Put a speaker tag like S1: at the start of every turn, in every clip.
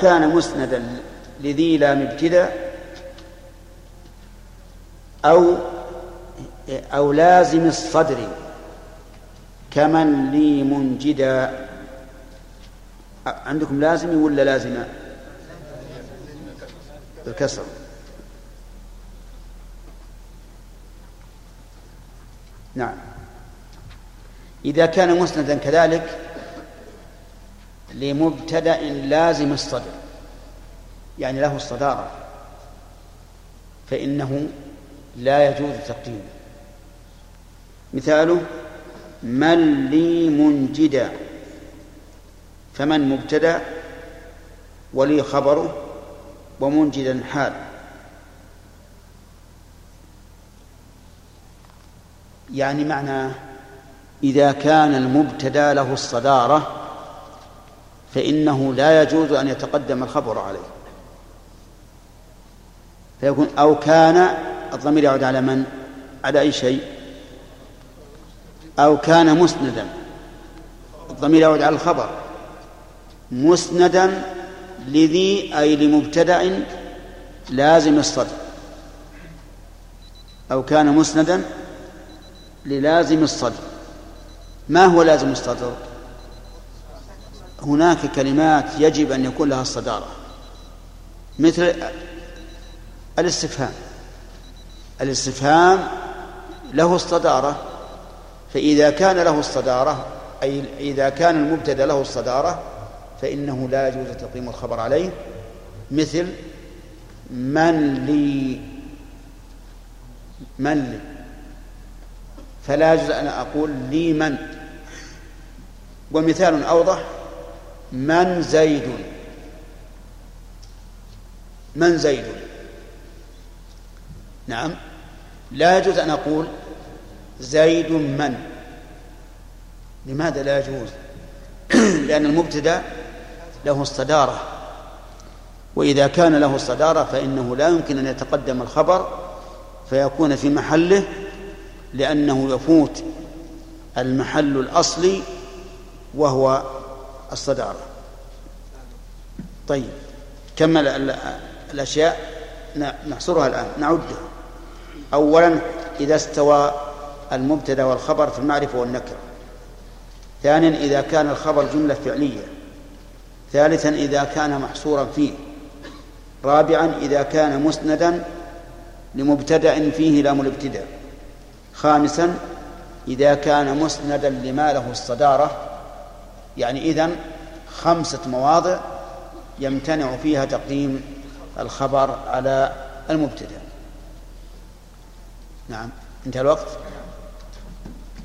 S1: كان مسندا لذي لام ابتداء أو أو لازم الصدر كمن لي منجدا عندكم لازم ولا لازم؟ الكسر. نعم. إذا كان مسندا كذلك لمبتدأ لازم الصدر يعني له الصدارة فإنه لا يجوز تقديمه. مثاله من لي منجدا فمن مبتدأ ولي خبره ومنجدا حال. يعني معناه إذا كان المبتدأ له الصدارة فإنه لا يجوز أن يتقدم الخبر عليه. فيكون أو كان الضمير يعود على من؟ على أي شيء؟ أو كان مسندا الضمير يعود على الخبر. مسندا لذي أي لمبتدأ لازم الصدر. أو كان مسندا للازم الصدر. ما هو لازم الصدر؟ هناك كلمات يجب أن يكون لها الصدارة مثل الاستفهام. الاستفهام له الصدارة. فإذا كان له الصدارة أي إذا كان المبتدأ له الصدارة فإنه لا يجوز تقديم الخبر عليه. مثل من لي من لي. فلا يجوز أن أقول لي من. ومثال أوضح من زيد. من زيد. نعم. لا يجوز أن أقول زيد من. لماذا لا يجوز؟ لأن المبتدأ له الصدارة. وإذا كان له الصدارة فإنه لا يمكن أن يتقدم الخبر فيكون في محله لأنه يفوت المحل الأصلي وهو الصدارة. طيب كمل الأشياء. نحصرها الآن. نعدها أولا إذا استوى المبتدأ والخبر في المعرفة والنكرة ثانيا إذا كان الخبر جملة فعلية. ثالثا إذا كان محصورا فيه. رابعا إذا كان مسندا لمبتدأ فيه لام الابتداء خامسا إذا كان مسندا لما له الصدارة يعني إذن خمسة مواضع يمتنع فيها تقديم الخبر على المبتدأ. نعم. انتهى الوقت؟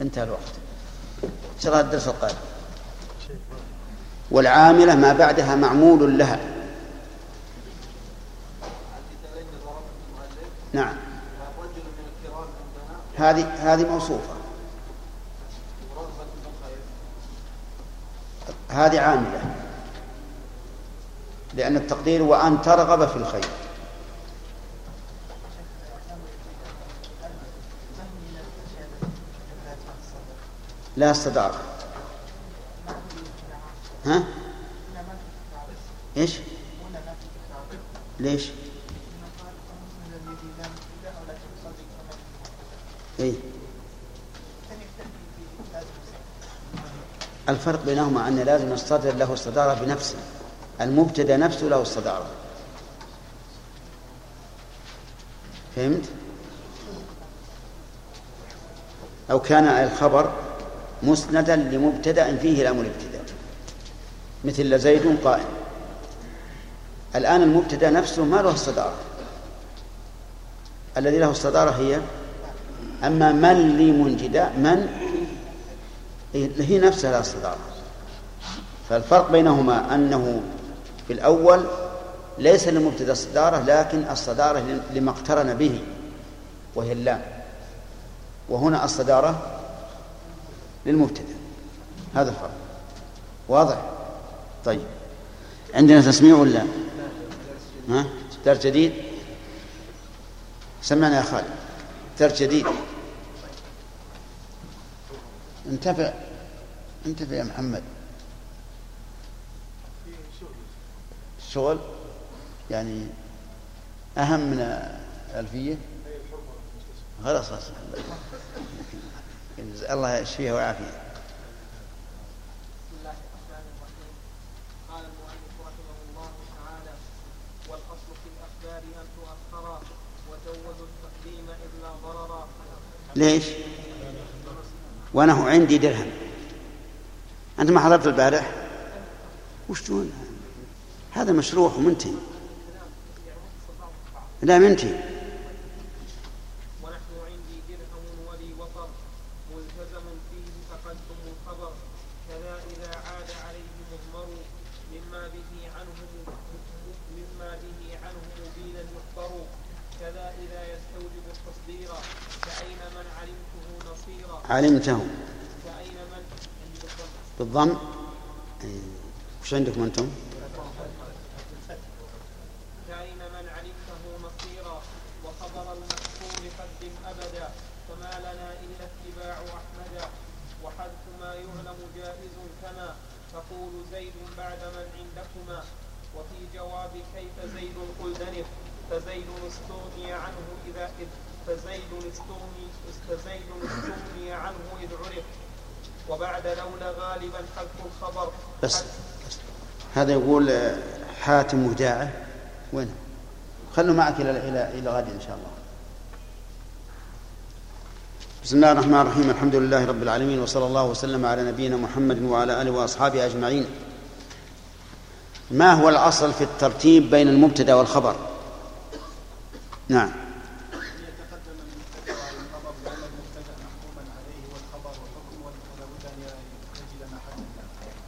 S1: انتهى الوقت. شرح الدرس القادم. والعاملة ما بعدها معمول لها. نعم. هذه هذه موصوفة. هذه عاملة لأن التقدير وأن ترغب في الخير لا الصداقة ها؟ إيش؟ ليش؟ اي الفرق بينهما أن لازم الصدر له الصدارة بنفسه. المبتدأ نفسه له الصدارة. فهمت؟ أو كان الخبر مسندا لمبتدأ فيه لام الابتداء. مثل لزيد قائم الآن المبتدأ نفسه ما له الصدارة. الذي له الصدارة هي أما من لي منجدا من هي نفسها لها الصدارة فالفرق بينهما أنه في الأول ليس للمبتدا الصدارة لكن الصدارة لما اقترن به وهي اللام. وهنا الصدارة للمبتدأ. هذا الفرق. واضح؟ طيب. عندنا تسميع ولا؟ ها؟ درس جديد؟ سمعنا يا خالد. درس جديد؟ انتفع. انتفع يا محمد. شغل؟ يعني أهم من الألفية؟ خلاص الله يشفيها ويعافيها. ليش؟ وأنا عندي درهم أنت ما حضرت البارح؟ وش تقول؟ هذا مشروع ومنتهي لا منتهي كذا إذا يستوجب التصدير كأين من نصيرا علمته بالضم. وش عندكم أنتم؟ كأين من علمته نصيرا وخبر قدم أبدا فما لنا إلا اتباع أحمدا وحذف ما يعلم جائز كما. تقول زيد بعد من عندكما. وفي جواب كيف زيد قل فزيد استغني عنه إذا إذ. فزيد استغني فزيد استغني عنه إذ عرف. وبعد لولا غالبا حذف الخبر. بس هذا يقول آه، حاتم وداعه وين؟ خلوا معك إلى إلى إلى غد إن شاء الله. بسم الله الرحمن الرحيم. الحمد لله رب العالمين وصلى الله وسلم على نبينا محمد وعلى آله وأصحابه أجمعين. ما هو الأصل في الترتيب بين المبتدأ والخبر؟ نعم.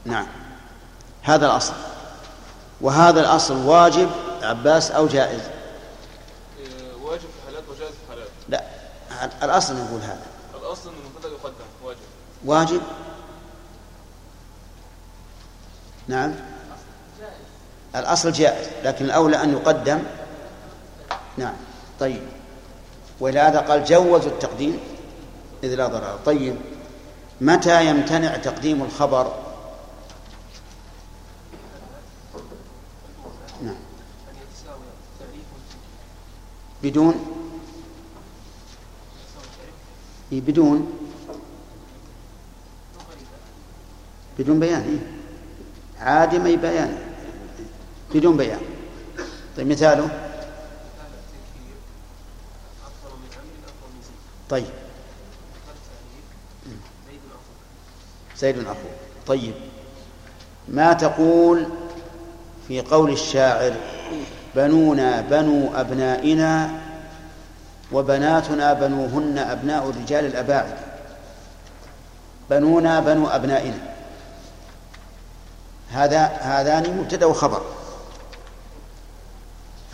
S1: نعم. هذا الأصل. وهذا الأصل واجب عباس أو جائز؟
S2: واجب في حالات وجائز في حالات
S1: لا. الأصل نقول هذا.
S2: الأصل أن المبتدأ يقدم واجب.
S1: واجب؟ نعم. الأصل جائز لكن الأولى أن يقدم. نعم. طيب. ولهذا قال جوزوا التقديم إذ لا ضرر. طيب. متى يمتنع تقديم الخبر نعم بدون بدون بدون بيان عادم أي بيان. بدون بيان. طيب مثاله. طيب. زيد أخوه طيب. ما تقول في قول الشاعر بنونا بنو أبنائنا وبناتنا بنوهن أبناء الرجال الأباعد. بنونا بنو أبنائنا. هذا هذان مبتدأ وخبر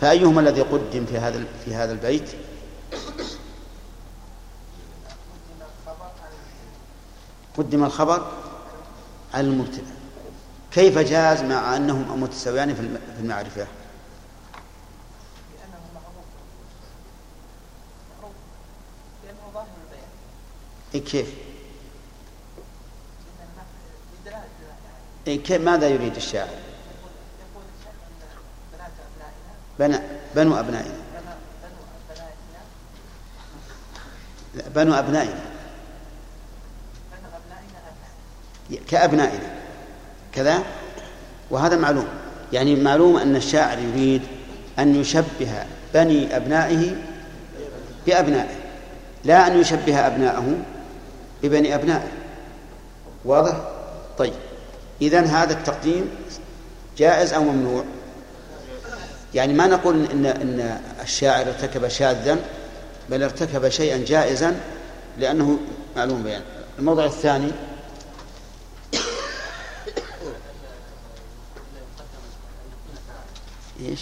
S1: فأيهما الذي قدم في هذا في هذا البيت؟ قدم الخبر على المبتدأ. كيف جاز مع أنهم متساويان في المعرفة؟ إيه كيف إيه كيف ماذا يريد الشاعر؟ بنى بنو أبنائنا. بنو أبنائنا. كأبنائنا. كذا؟ وهذا معلوم. يعني معلوم أن الشاعر يريد أن يشبه بني أبنائه بأبنائه لا أن يشبه أبنائه ببني أبنائه واضح؟ طيب إذا هذا التقديم جائز أو ممنوع؟ يعني ما نقول إن إن الشاعر ارتكب شاذا بل ارتكب شيئا جائزا لأنه معلوم بيان الموضوع الثاني إيش؟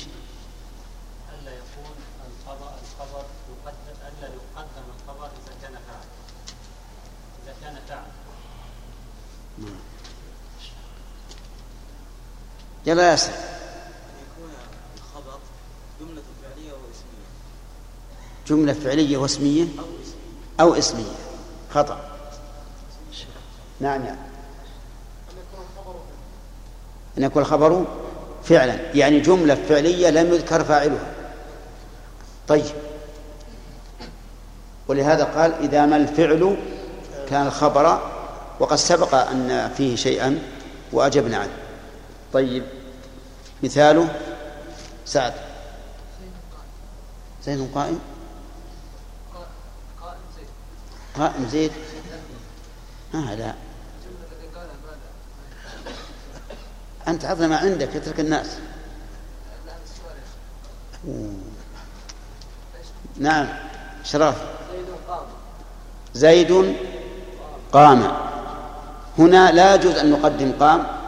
S1: ألا يكون الخبر الخبر يقدم ألا يقدم الخبر إذا كان فعل إذا كان فعل يلا ياسر جملة فعلية واسمية أو اسمية. خطأ. نعم نعم أن يكون الخبر فعلا. يعني جملة فعلية لم يذكر فاعلها. طيب. ولهذا قال إذا ما الفعل كان الخبر وقد سبق أن فيه شيئا وأجبنا عنه. طيب. مثاله سعد. زيد قائم. قائم زيد. آه لا أنت عطنا ما عندك اترك الناس. نعم. شرف. زيد قام. هنا لا يجوز أن نقدم قام.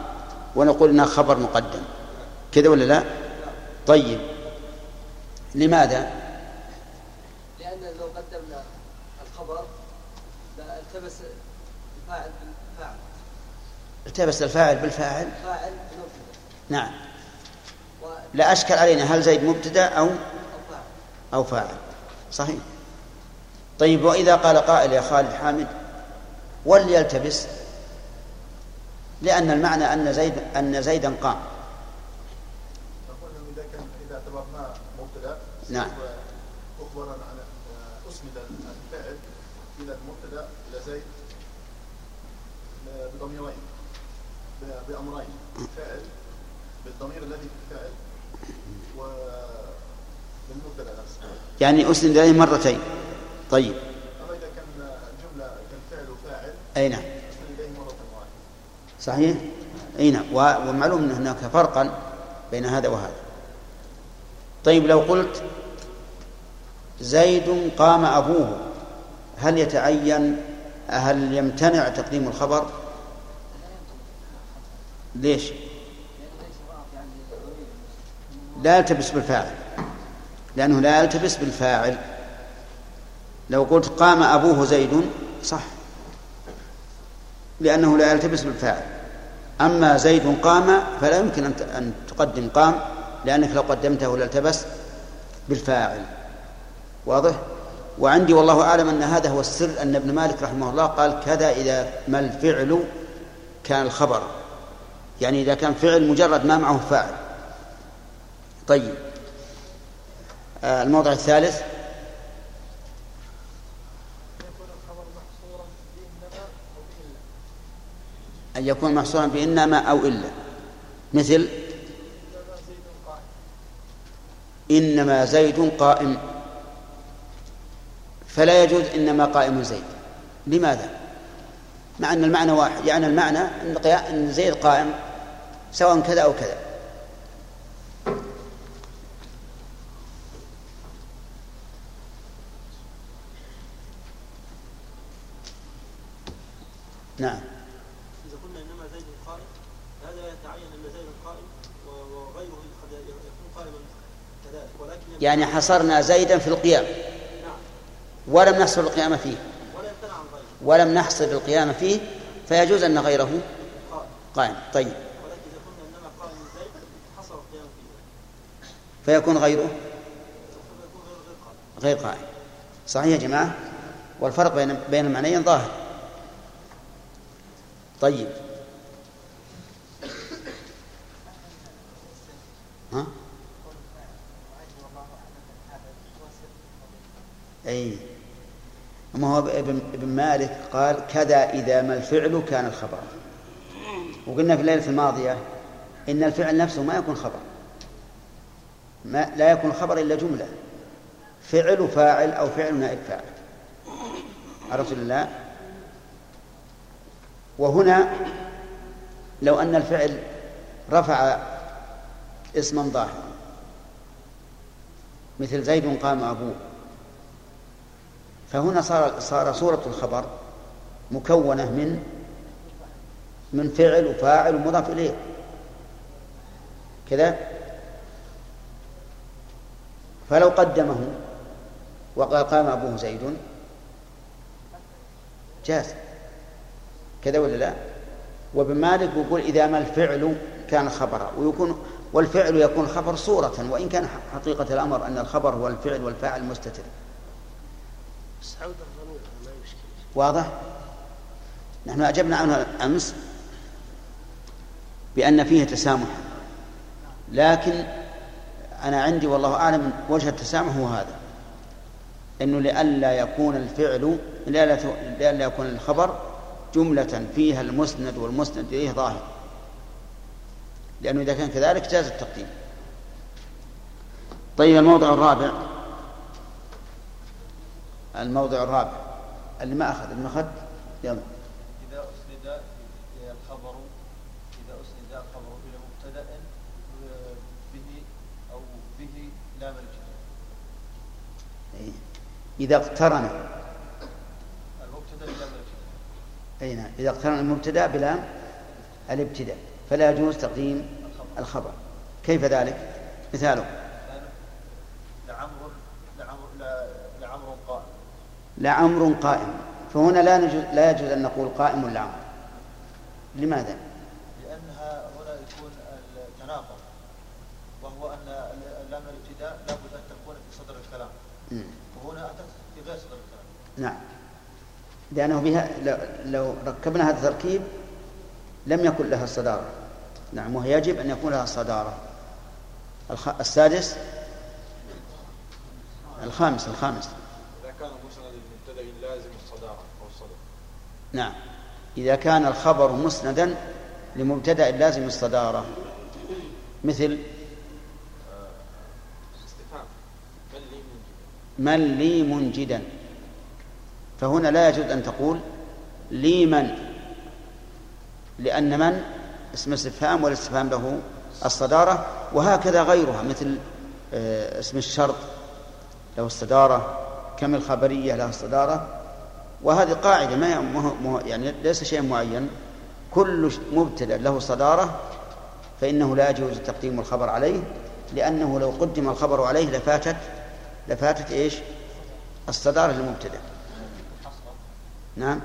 S1: ونقول إنها خبر مقدم. كذا ولا لا؟ طيب. لماذا؟
S3: لأن لو قدمنا الخبر التبس الفاعل بالفاعل.
S1: التبس الفاعل بالفاعل؟
S3: الفاعل
S1: نعم. لا أشكل علينا هل زيد مبتدأ أو أو فاعل؟ صحيح. طيب وإذا قال قائل يا خالد حامد وليلتبس لأن المعنى أن زيد أن زيدا قام.
S4: إذا كان إذا اعتبرناه مبتدأ
S1: نعم.
S4: أخبرنا عن أسند إلى المبتدأ إلى زيد بضميرين بأمرين بالضمير الذي في
S1: يعني أسند إليه مرتين. طيب.
S4: أما إذا كان جملة كان فعل وفاعل
S1: أي نعم
S4: أسند إليه مرة واحدة
S1: صحيح؟ أي نعم. ومعلوم أن هناك فرقا بين هذا وهذا. طيب لو قلت زيد قام أبوه هل يتعين؟ هل يمتنع تقديم الخبر؟ ليش؟ لا يلتبس بالفاعل لأنه لا يلتبس بالفاعل. لو قلت قام أبوه زيد صح لأنه لا يلتبس بالفاعل. أما زيد قام فلا يمكن أن تقدم قام لأنك لو قدمته لالتبس بالفاعل. واضح؟ وعندي والله أعلم أن هذا هو السر أن ابن مالك رحمه الله قال كذا إذا ما الفعل كان الخبر. يعني إذا كان فعل مجرد ما معه فاعل. طيب. آه الموضع الثالث. أن يكون محصورا بإنما أو إلا. مثل إنما زيد قائم. فلا يجوز إنما قائم زيد. لماذا؟ مع أن المعنى واحد. يعني المعنى أن زيد قائم سواء كذا أو كذا. نعم
S5: إذا قلنا إنما زيد قائم هذا يتعين أن زيد قائم وغيره قد يكون قائما كذلك ولكن
S1: يعني حصرنا زيدا في القيام. ولم نحصر القيام فيه. ولم نحصر القيام فيه فيجوز أن غيره
S5: قائم.
S1: طيب. فيكون غيره؟
S5: غير قائم.
S1: صحيح يا جماعة؟ والفرق بين بين المعنيين ظاهر. طيب. أي. ما هو ابن, ابن مالك قال كذا إذا ما الفعل كان الخبر. وقلنا في الليلة الماضية إن الفعل نفسه ما يكون خبر. ما لا يكون خبر إلا جملة. فعل فاعل أو فعل نائب فاعل. عرفت الله وهنا لو أن الفعل رفع اسما ظاهرا. مثل زيد قام أبوه. فهنا صار صار صورة الخبر مكونة من من فعل وفاعل ومضاف إليه. كذا. فلو قدمه وقال قام أبوه زيد. جاز. كذا ولا لا؟ وابن مالك يقول إذا ما الفعل كان خبرا ويكون والفعل يكون خبر صورة وإن كان حقيقة الأمر أن الخبر هو الفعل والفاعل مستتر
S3: يشكل.
S1: واضح؟ نحن أجبنا عنه أمس بأن فيه تسامحا لكن أنا عندي والله أعلم وجه التسامح هو هذا. أنه لئلا يكون الفعل لئلا يكون الخبر جملة فيها المسند والمسند إليه ظاهر. لأنه إذا كان كذلك جاز التقديم. طيب الموضع الرابع. الموضع الرابع اللي ما أخذ اللي ما أخذ يلا.
S6: إذا أسند الخبر إذا أسند الخبر إلى مبتدأ به أو به لام الجهة
S1: إيه. إذا اقترن.
S6: المبتدأ بلام الجهة
S1: أي نعم. إذا اقترن المبتدأ بلام الابتداء فلا يجوز تقديم الخبر. كيف ذلك؟ مثاله
S6: لعمر لعمر لا- لعمر قائم
S1: لعمر قائم. فهنا لا نجوز لا يجوز أن نقول قائم لعمر. لماذا؟
S6: لأنها هنا يكون التناقض وهو أن لام الابتداء لابد أن تكون في صدر الكلام. وهنا أتت في غير صدر الكلام.
S1: نعم. لأنه بها لو, لو ركبنا هذا التركيب لم يكن لها الصدارة نعم وهي يجب أن يكون لها الصدارة الخ... السادس؟ الخامس الخامس
S2: إذا كان مسند المبتدأ لازم الصدارة أو الصدر
S1: نعم. إذا كان الخبر مسندا لمبتدأ لازم الصدارة. مثل
S2: من لي
S1: منجدا. فهنا لا يجوز أن تقول لي من. لأن من؟ اسم استفهام والاستفهام له الصدارة. وهكذا غيرها مثل آه، اسم الشرط له الصدارة. كم الخبرية لها الصدارة؟ وهذه قاعدة ما يعني ليس شيء معين. كل مبتدأ له صدارة فإنه لا يجوز تقديم الخبر عليه لأنه لو قدم الخبر عليه لفاتت لفاتت إيش؟ الصدارة للمبتدأ. نعم.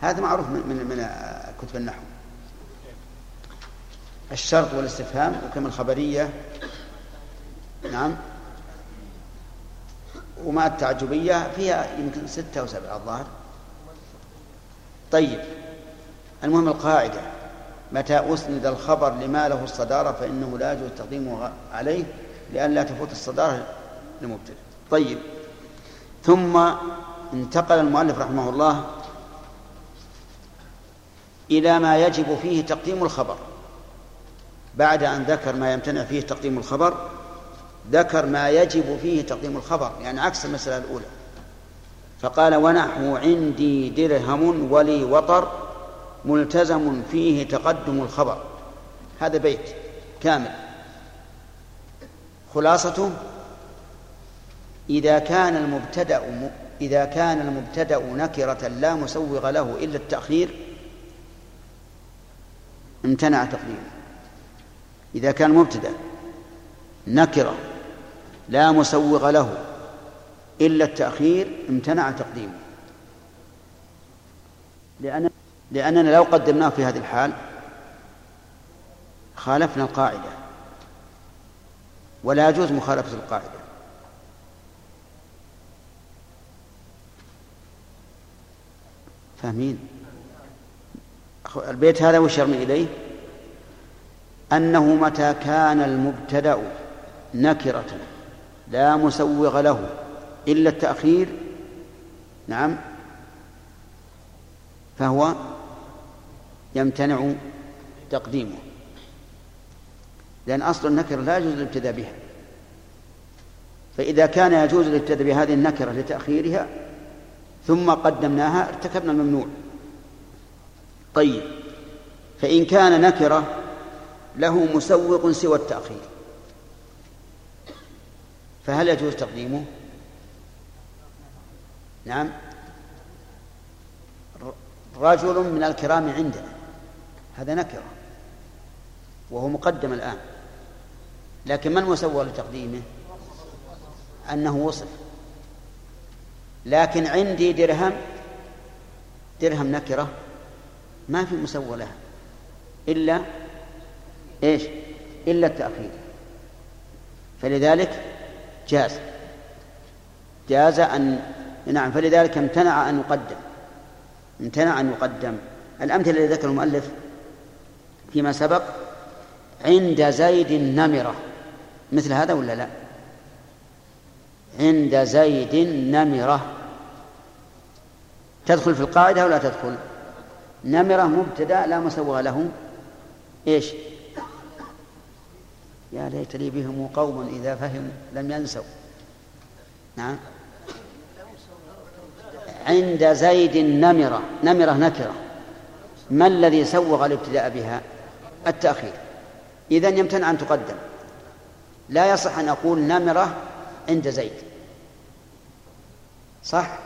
S1: هذا معروف من من من كتب النحو. الشرط والاستفهام وكما الخبرية. نعم. وما التعجبية فيها يمكن ستة أو سبعة الظاهر. طيب المهم القاعدة. متى أسند الخبر لما له الصدارة فإنه لا يجوز تقديمه عليه لئلا تفوت الصدارة لمبتدئ طيب ثم انتقل المؤلف رحمه الله إلى ما يجب فيه تقديم الخبر. بعد أن ذكر ما يمتنع فيه تقديم الخبر ذكر ما يجب فيه تقديم الخبر يعني عكس المسألة الأولى. فقال ونحو عندي درهم ولي وطر ملتزم فيه تقدم الخبر. هذا بيت كامل. خلاصته إذا كان المبتدأ م- إذا كان المبتدأ نكرة لا مسوغ له إلا التأخير امتنع تقديمه. إذا كان المبتدأ نكرة لا مسوغ له إلا التأخير امتنع تقديمه. لأن لأننا لو قدمناه في هذه الحال خالفنا القاعدة. ولا يجوز مخالفة القاعدة. فاهمين؟ البيت هذا وش يرمي إليه؟ أنه متى كان المبتدأ نكرة. لا مسوغ له إلا التأخير. نعم. فهو يمتنع تقديمه. لأن أصل النكرة لا يجوز الابتداء بها. فإذا كان يجوز الابتداء بهذه النكرة لتأخيرها ثم قدمناها ارتكبنا الممنوع. طيب. فإن كان نكرة له مسوق سوى التأخير. فهل يجوز تقديمه؟ نعم. رجل من الكرام عندنا هذا نكرة. وهو مقدم الآن. لكن من مسوى لتقديمه؟ أنه وصف. لكن عندي درهم. درهم نكرة. ما في مسوى لها. إلا إيش؟ إلا التأخير. فلذلك جاز. جاز أن نعم فلذلك امتنع أن يقدم. امتنع أن يقدم. الأمثلة التي ذكر المؤلف فيما سبق عند زيد نمرة مثل هذا ولا لا؟ عند زيد نمرة تدخل في القاعدة ولا تدخل؟ نمرة مبتدأ لا مسوغ له. إيش؟ يا ليت لي بهم قوم إذا فهموا لم ينسوا. نعم. عند زيد نمرة نمرة نكرة. ما الذي سوغ الابتداء بها؟ التأخير. إذا يمتنع أن تقدم. لا يصح أن أقول نمرة عند زيد. صح؟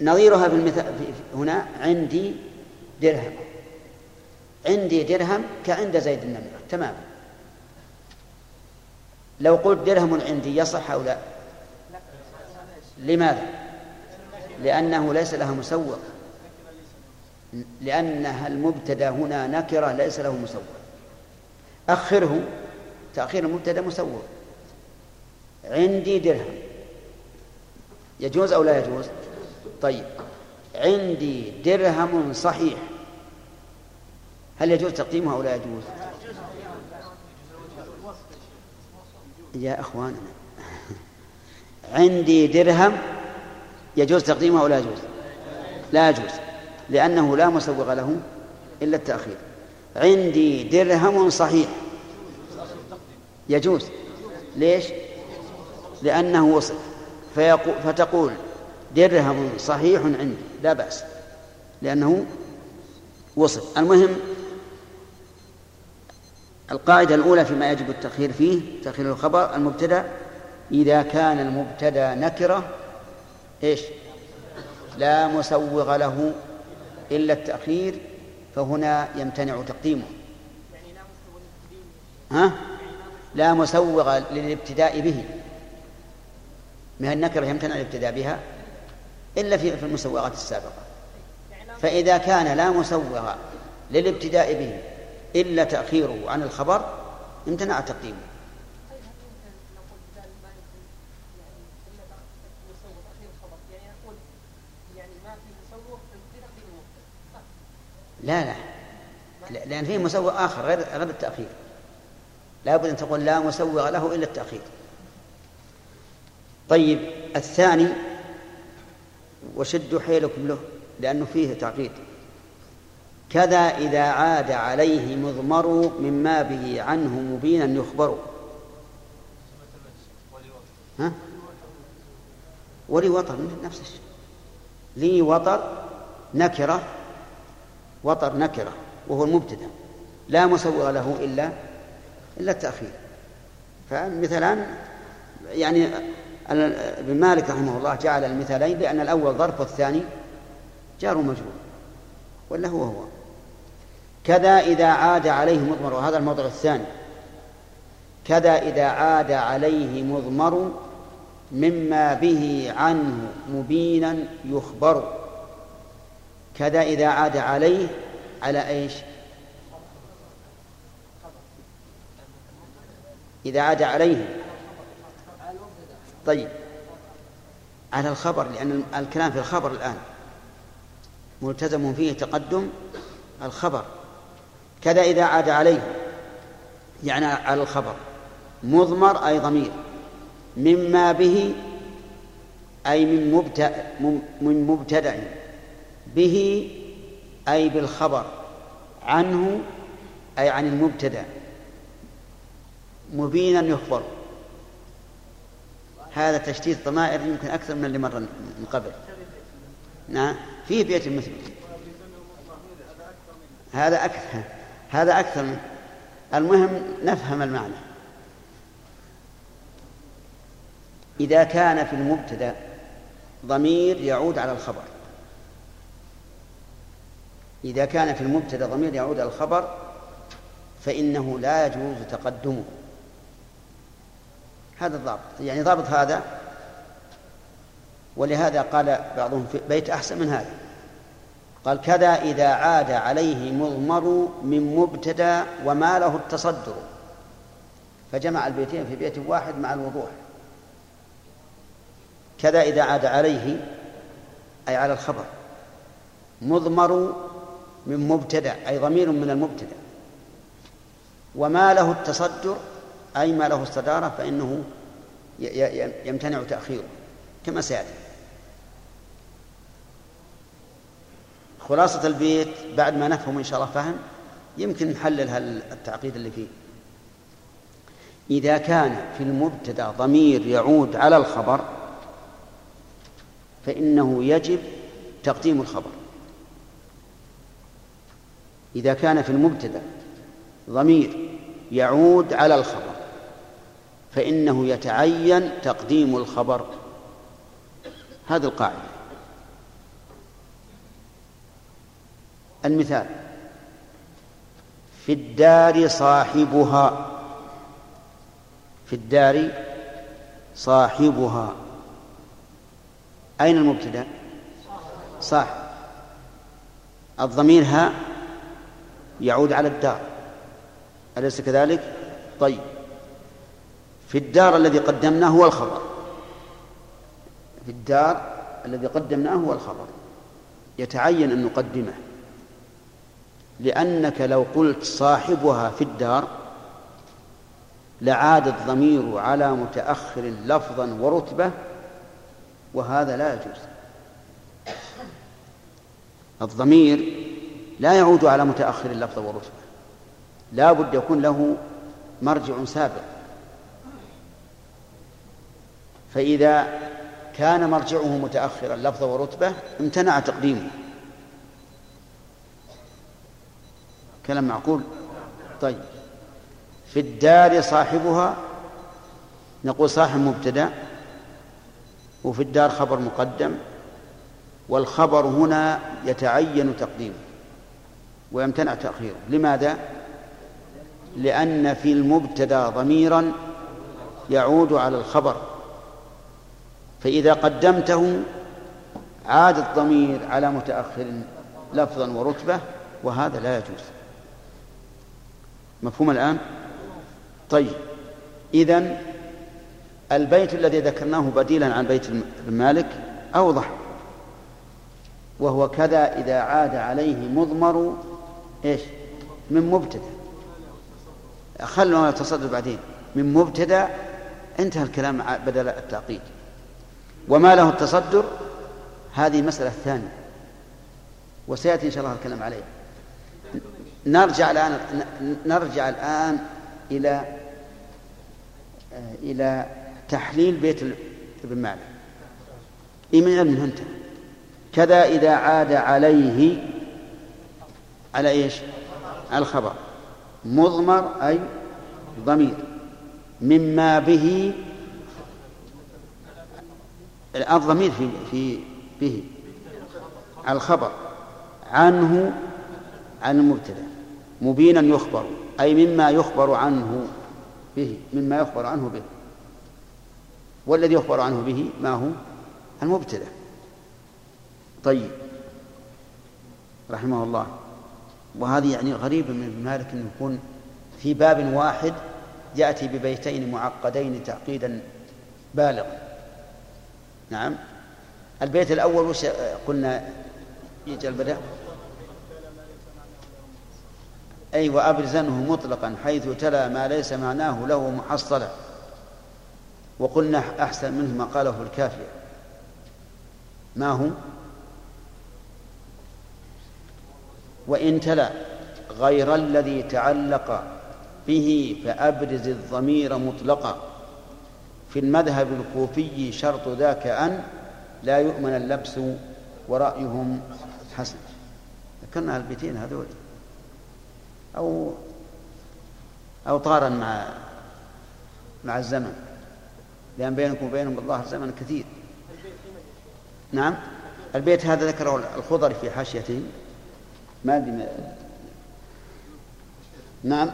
S1: نظيرها في المثال هنا عندي درهم. عندي درهم كعند زيد النمرة. تماما لو قلت درهم عندي يصح أو لا؟ لماذا؟ لأنه ليس لها مسوق. لأنها المبتدأ هنا نكرة ليس له مسوق. أخره تأخير المبتدأ مسوق. عندي درهم. يجوز أو لا يجوز؟ طيب. عندي درهم صحيح. هل يجوز تقديمه أو لا يجوز؟ يا أخواننا عندي درهم يجوز تقديمه أو لا يجوز؟ لا يجوز لأنه لا مسوغ له إلا التأخير. عندي درهم صحيح يجوز ليش؟ لأنه وصف فتقول درهم صحيح عندي لا بأس لأنه وصف المهم القاعدة الأولى فيما يجب التأخير فيه تأخير الخبر المبتدأ إذا كان المبتدأ نكرة إيش؟ لا مسوغ له إلا التأخير فهنا يمتنع تقديمه. ها؟ لا مسوغ للابتداء به. من النكرة يمتنع الابتداء بها إلا في المسوغات السابقة. فإذا كان لا مسوغ للابتداء به إلا تأخيره عن الخبر امتنع تقديمه. لا لا. لأن فيه مسوغ آخر غير غير التأخير. لا بد أن تقول لا مسوغ له إلا التأخير. طيب الثاني وشدوا حيلكم له لأنه فيه تعقيد كذا إذا عاد عليه مضمر مما به عنه مبينا يخبر. ها؟ ولي وطر نفس الشيء. لي وطر نكرة وطر نكرة وهو المبتدأ. لا مسوغ له إلا إلا التأخير. فالمثلان يعني ابن مالك رحمه الله جعل المثالين لأن الأول ظرف والثاني جار مجرور ولا هو هو. كذا إذا عاد عليه مضمر وهذا الموضع الثاني. كذا إذا عاد عليه مضمر مما به عنه مبينا يخبر. كذا إذا عاد عليه على إيش؟ إذا عاد عليه. طيب. على الخبر لأن الكلام في الخبر الآن ملتزم فيه تقدم الخبر. كذا إذا عاد عليه. يعني على الخبر. مضمر أي ضمير. مما به أي من مبتدأ من مبتدأ به أي بالخبر عنه أي عن المبتدأ. مبينا يخبر. هذا تشتيت ضمائر يمكن أكثر من اللي مر من قبل. نعم. في بيت مثل هذا أكثر. هذا أكثر من المهم نفهم المعنى. إذا كان في المبتدأ ضمير يعود على الخبر. إذا كان في المبتدأ ضمير يعود على الخبر فإنه لا يجوز تقدمه. هذا الضابط. يعني ضابط هذا ولهذا قال بعضهم في بيت أحسن من هذا. قال كذا إذا عاد عليه مضمر من مبتدا وما له التصدر. فجمع البيتين في بيت واحد مع الوضوح. كذا إذا عاد عليه أي على الخبر مضمر من مبتدأ أي ضمير من المبتدأ. وما له التصدر أي ما له الصدارة فإنه يمتنع تأخيره كما سيأتي. خلاصة البيت بعد ما نفهم إن شاء الله فهم يمكن نحلل التعقيد اللي فيه. إذا كان في المبتدأ ضمير يعود على الخبر فإنه يجب تقديم الخبر. إذا كان في المبتدأ ضمير يعود على الخبر فإنه يتعين تقديم الخبر. هذه القاعدة. المثال. في الدار صاحبها. في الدار صاحبها. أين المبتدأ؟ صاحب. الضمير ها يعود على الدار. أليس كذلك؟ طيب. في الدار الذي قدمناه هو الخبر. في الدار الذي قدمناه هو الخبر. يتعين أن نقدمه. لأنك لو قلت صاحبها في الدار لعاد الضمير على متأخر لفظا ورتبة وهذا لا يجوز. الضمير لا يعود على متأخر لفظا ورتبة. لا بد يكون له مرجع سابق. فإذا كان مرجعه متأخرا لفظا ورتبة امتنع تقديمه. كلام معقول؟ طيب. في الدار صاحبها؟ نقول صاحب مبتدأ. وفي الدار خبر مقدم. والخبر هنا يتعين تقديمه ويمتنع تأخيره. لماذا؟ لأن في المبتدأ ضميرا يعود على الخبر. فإذا قدمته عاد الضمير على متأخر لفظا ورتبة وهذا لا يجوز. مفهوم الآن؟ طيب إذن البيت الذي ذكرناه بديلا عن بيت المالك أوضح. وهو كذا إذا عاد عليه مضمر إيش؟ من مبتدأ. خلنا نتصدر بعدين. من مبتدأ انتهى الكلام بدل التعقيد. وما له التصدر؟ هذه المسألة الثانية وسيأتي إن شاء الله الكلام عليها. نرجع الآن نرجع الآن إلى إلى تحليل بيت ابن مالك. من علم أنت. كذا إذا عاد عليه على إيش؟ على الخبر. مضمر أي ضمير. مما به الضمير في في به. الخبر. عنه عن المبتدأ. مبينا يخبر أي مما يخبر عنه به مما يخبر عنه به. والذي يخبر عنه به ما هو؟ المبتدأ. طيب. رحمه الله. وهذه يعني غريبة من ابن مالك أنه يكون في باب واحد يأتي ببيتين معقدين تعقيدا بالغا نعم. البيت الأول وش قلنا يجي البدء؟ أي وأبرزنه مطلقا حيث تلا ما ليس معناه له محصلا وقلنا أحسن منه ما قاله في الكافية ما هو؟ وإن تلا غير الذي تعلق به فأبرز الضمير مطلقا. في المذهب الكوفي شرط ذاك أن لا يؤمن اللبس ورأيهم حسن. ذكرنا البيتين هذول. أو أو طارا مع مع الزمن لأن بينكم وبينهم الله زمن كثير. نعم؟ البيت هذا ذكره الخضر في حاشيته. ما أدري نعم؟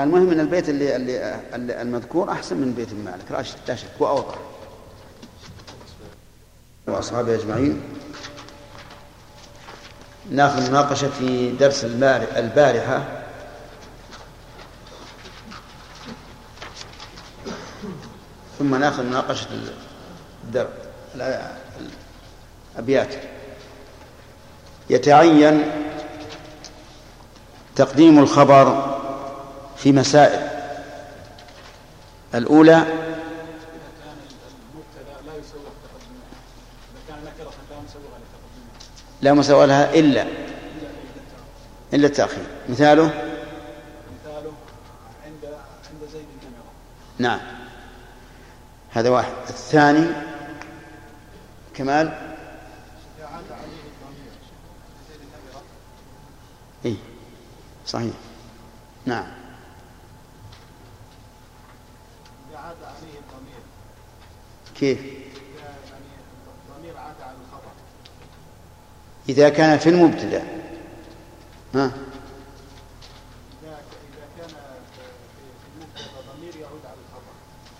S1: المهم إن البيت اللي, اللي المذكور أحسن من بيت مالك لا شك واوضح وأصحابه أجمعين. ناخذ مناقشة في درس البارحة. ثم ناخذ مناقشة الدرس الأبيات. يتعين تقديم الخبر في مسائل. الأولى
S6: كان المبتدا لا يسوغ تقدمه اذا كان نكره لا مسوغ لتقدمه
S1: لا مساوى لها إلا إلا التأخير. مثاله؟
S6: مثاله عند عند زيد النمره
S1: نعم. هذا واحد. الثاني كمال؟ إيه صحيح. نعم. كيف
S6: إذا يعني الضمير عاد على الخبر
S1: إذا كان في المبتدأ. ها؟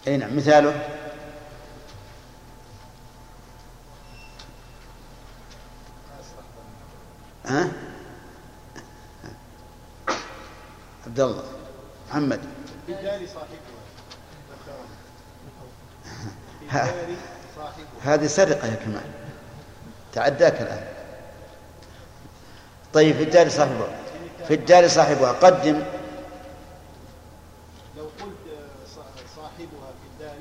S1: أي نعم مثاله. ها؟ عبد الله محمد
S6: صاحبها
S1: هذه سرقة يا كمال. تعداك الآن. طيب في الدار صاحبها في الدار صاحبها قدم.
S6: لو قلت صا- صاحبها في الدار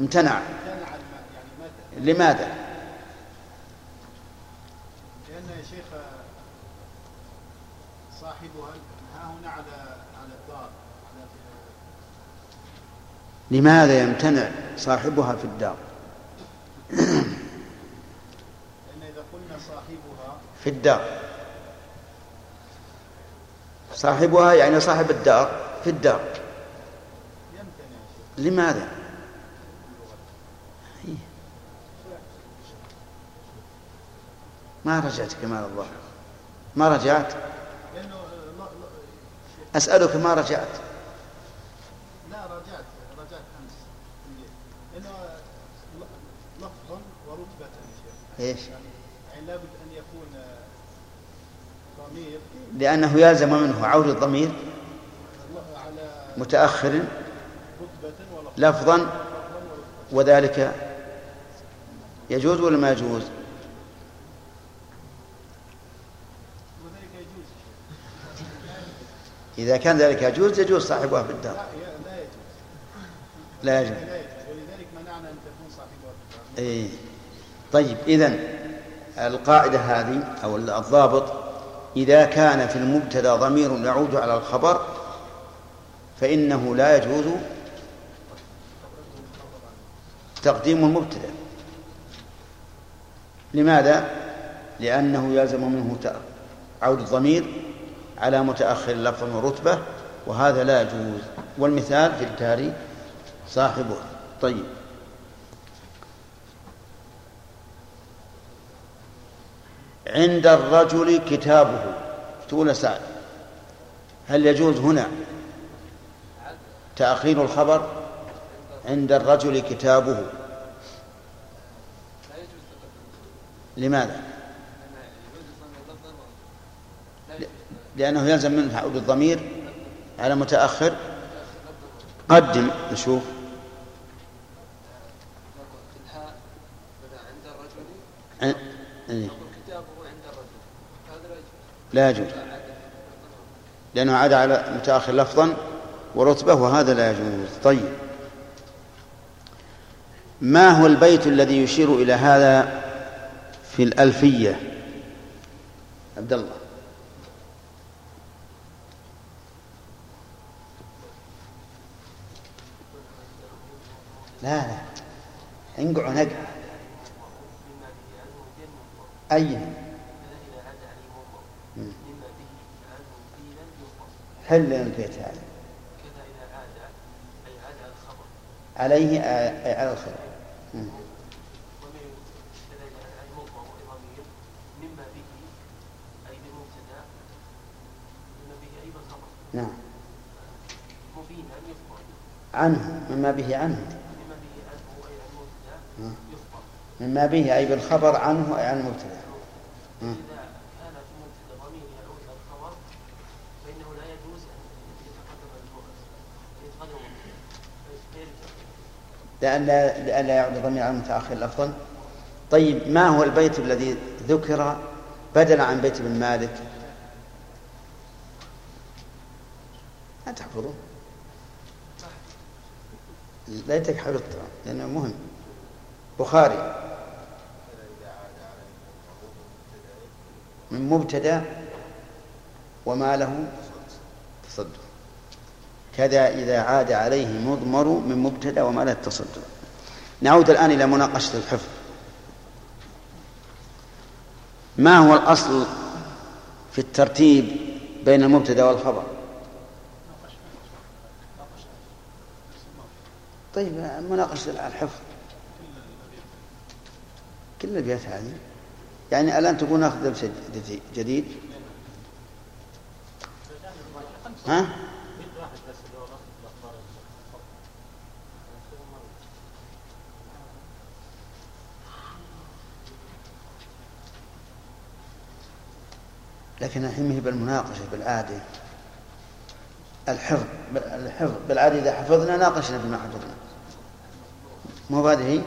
S1: امتنع.
S6: يعني
S1: لماذا؟
S6: لأن يا شيخ صاحبها ها هنا على على الدار على
S1: لماذا يمتنع صاحبها في الدار؟
S6: لأن إذا قلنا صاحبها
S1: في الدار. صاحبها يعني صاحب الدار في الدار. لماذا؟ ما رجعت كمال الله؟ ما رجعت؟ أسألك ما رجعت.
S6: لا رجعت رجعت أمس. لأنه لفظا ورتبة.
S1: إيش؟
S6: يعني لابد أن يكون آه، ضمير
S1: لأنه يلزم منه عود الضمير متأخر لفظا وذلك يجوز ولا ما يجوز؟ إذا كان ذلك يجوز يجوز صاحبها في الدار.
S6: لا يجوز. ولذلك منعنا أن تكون صاحبها في الدار.
S1: إيه. طيب إذن القاعدة هذه أو الضابط إذا كان في المبتدأ ضمير يعود على الخبر فإنه لا يجوز تقديم المبتدأ. لماذا؟ لأنه يلزم منه عود الضمير على متأخر لفظا ورتبة وهذا لا يجوز. والمثال في التاريخ صاحبه. طيب. عند الرجل كتابه. تقول سعد هل يجوز هنا تأخير الخبر عند الرجل كتابه؟ لماذا؟ لأنه يلزم منه عود الضمير على متأخر. قدم نشوف.
S7: في الحاء بدأ عند الرجل
S1: عن- إيه،
S7: نقول كتابه عند الرجل هذا
S1: لا
S7: يجوز.
S1: لأنه عاد على متأخر لفظا ورتبة وهذا لا يجوز. طيب. ما هو البيت الذي يشير إلى هذا في الألفية؟ عبد الله. لا لا. انقعوا نقع أي مم. حل البيت هذا
S5: كذا إذا عاد أي عاد على الخبر
S1: عليه آ- أي على الخبر مم.
S5: ضمير كذا إذا عاد على المضمر ضمير مما أي بالمبتدأ مما به أي بالخبر
S1: نعم.
S5: مبينا يفضل
S1: عنه مما به عنه.
S5: مما به عنه أي عن
S1: مم.
S5: يفضل
S1: مما به أي بالخبر عنه أي عن المبتدأ مم.
S5: إذا كان في المبتدأ ضمير يعود على الخبر فإنه لا يجوز أن يتقدم المؤنث يتقدم فيرجع
S1: لئلا لئلا يعود الضمير على المتأخر لفظا طيب ما هو البيت الذي ذكر بدل عن بيت بن مالك؟ لا تحفظه ليتك حفظته لأنه مهم. بخاري. من مبتدأ وما له كذا إذا عاد عليه مضمر من مبتدا وما له تصدر. نعود الآن إلى مناقشة الحفظ. ما هو الأصل في الترتيب بين المبتدا والخبر؟ طيب مناقشة الحفظ. كل الأبيات هذه. يعني الآن تقول ناخذ درس جديد. ها؟ لكن الحين بالمناقشة بالعادة الحفظ الحفظ بالعادة إذا حفظنا ناقشنا بما حفظنا مو هذه هي؟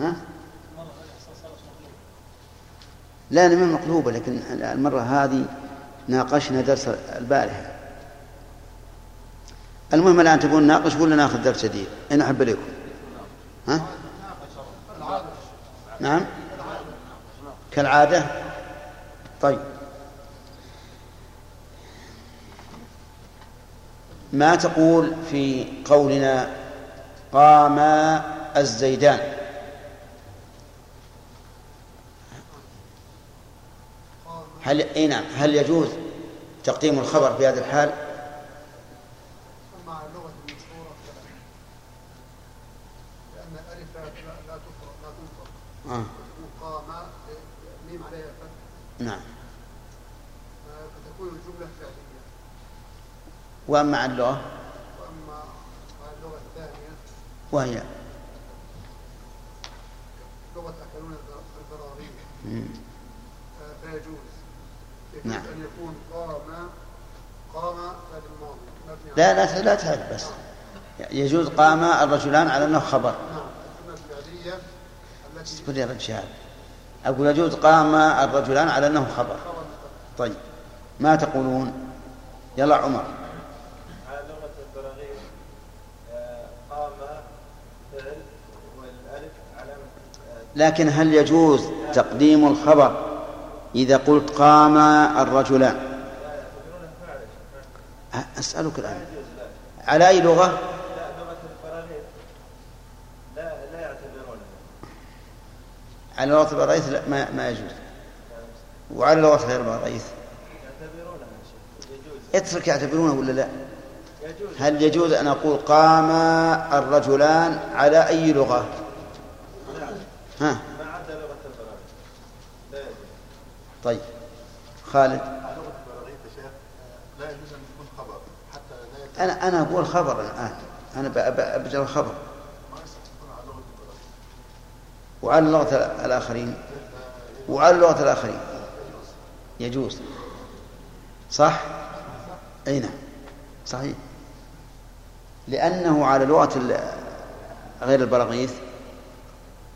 S1: ها؟ لا أنا من مقلوبة لكن المرة هذه ناقشنا درس البارحة المهم الآن تبون ناقش ولا ناخذ درس جديد؟ أنا أحب إليكم ها؟ نعم كالعادة طيب. ما تقول في قولنا قام الزيدان؟ هل إي نعم هل يجوز تقديم الخبر في هذه الحال؟
S8: مع اللغة المشهورة لأن الألف لا لا تفرق لا تنطق
S1: آه.
S8: وقام ميم عليها فتح
S1: نعم
S8: فتكون الجملة فعلية
S1: وأما عن اللغة؟
S8: وأما مع اللغة الثانية؟
S1: وهي؟
S8: لغة أكلون البراغيث
S1: مم.
S8: فيجوز يجوز
S1: نعم.
S8: أن يكون قام قام فعل الماضي مبني
S1: لا لا لا تعرف بس. يجوز قام الرجلان على أنه خبر.
S8: نعم.
S1: اصبر يا رجال. أقول يجوز قام الرجلان على أنه خبر. طيب. ما تقولون؟ يلا عمر
S6: على لغة البراغيث آه، قام فعل والألف علامة آه،
S1: لكن هل يجوز تقديم الخبر إذا قلت قام الرجلان أسألك الآن. على أي لغة؟ على لغة البراغيث لا ما, ما يجوز. وعلى لغة غير
S6: يجوز
S1: اترك يعتبرونه ولا لا؟ هل يجوز أن أقول قام الرجلان على أي لغة؟ ها.
S6: ما عدا لغة البراغيث لا يجوز
S1: طيب. خالد.
S4: لغة البراغيث يا شيخ لا يجوز أن يكون خبر حتى لا
S1: أنا أنا أقول خبر الآن. أنا أبجر الخبر. وعلى لغة الآخرين. وعلى لغة الآخرين. يجوز. صح؟ أي نعم. صحيح. لأنه على لغة غير البراغيث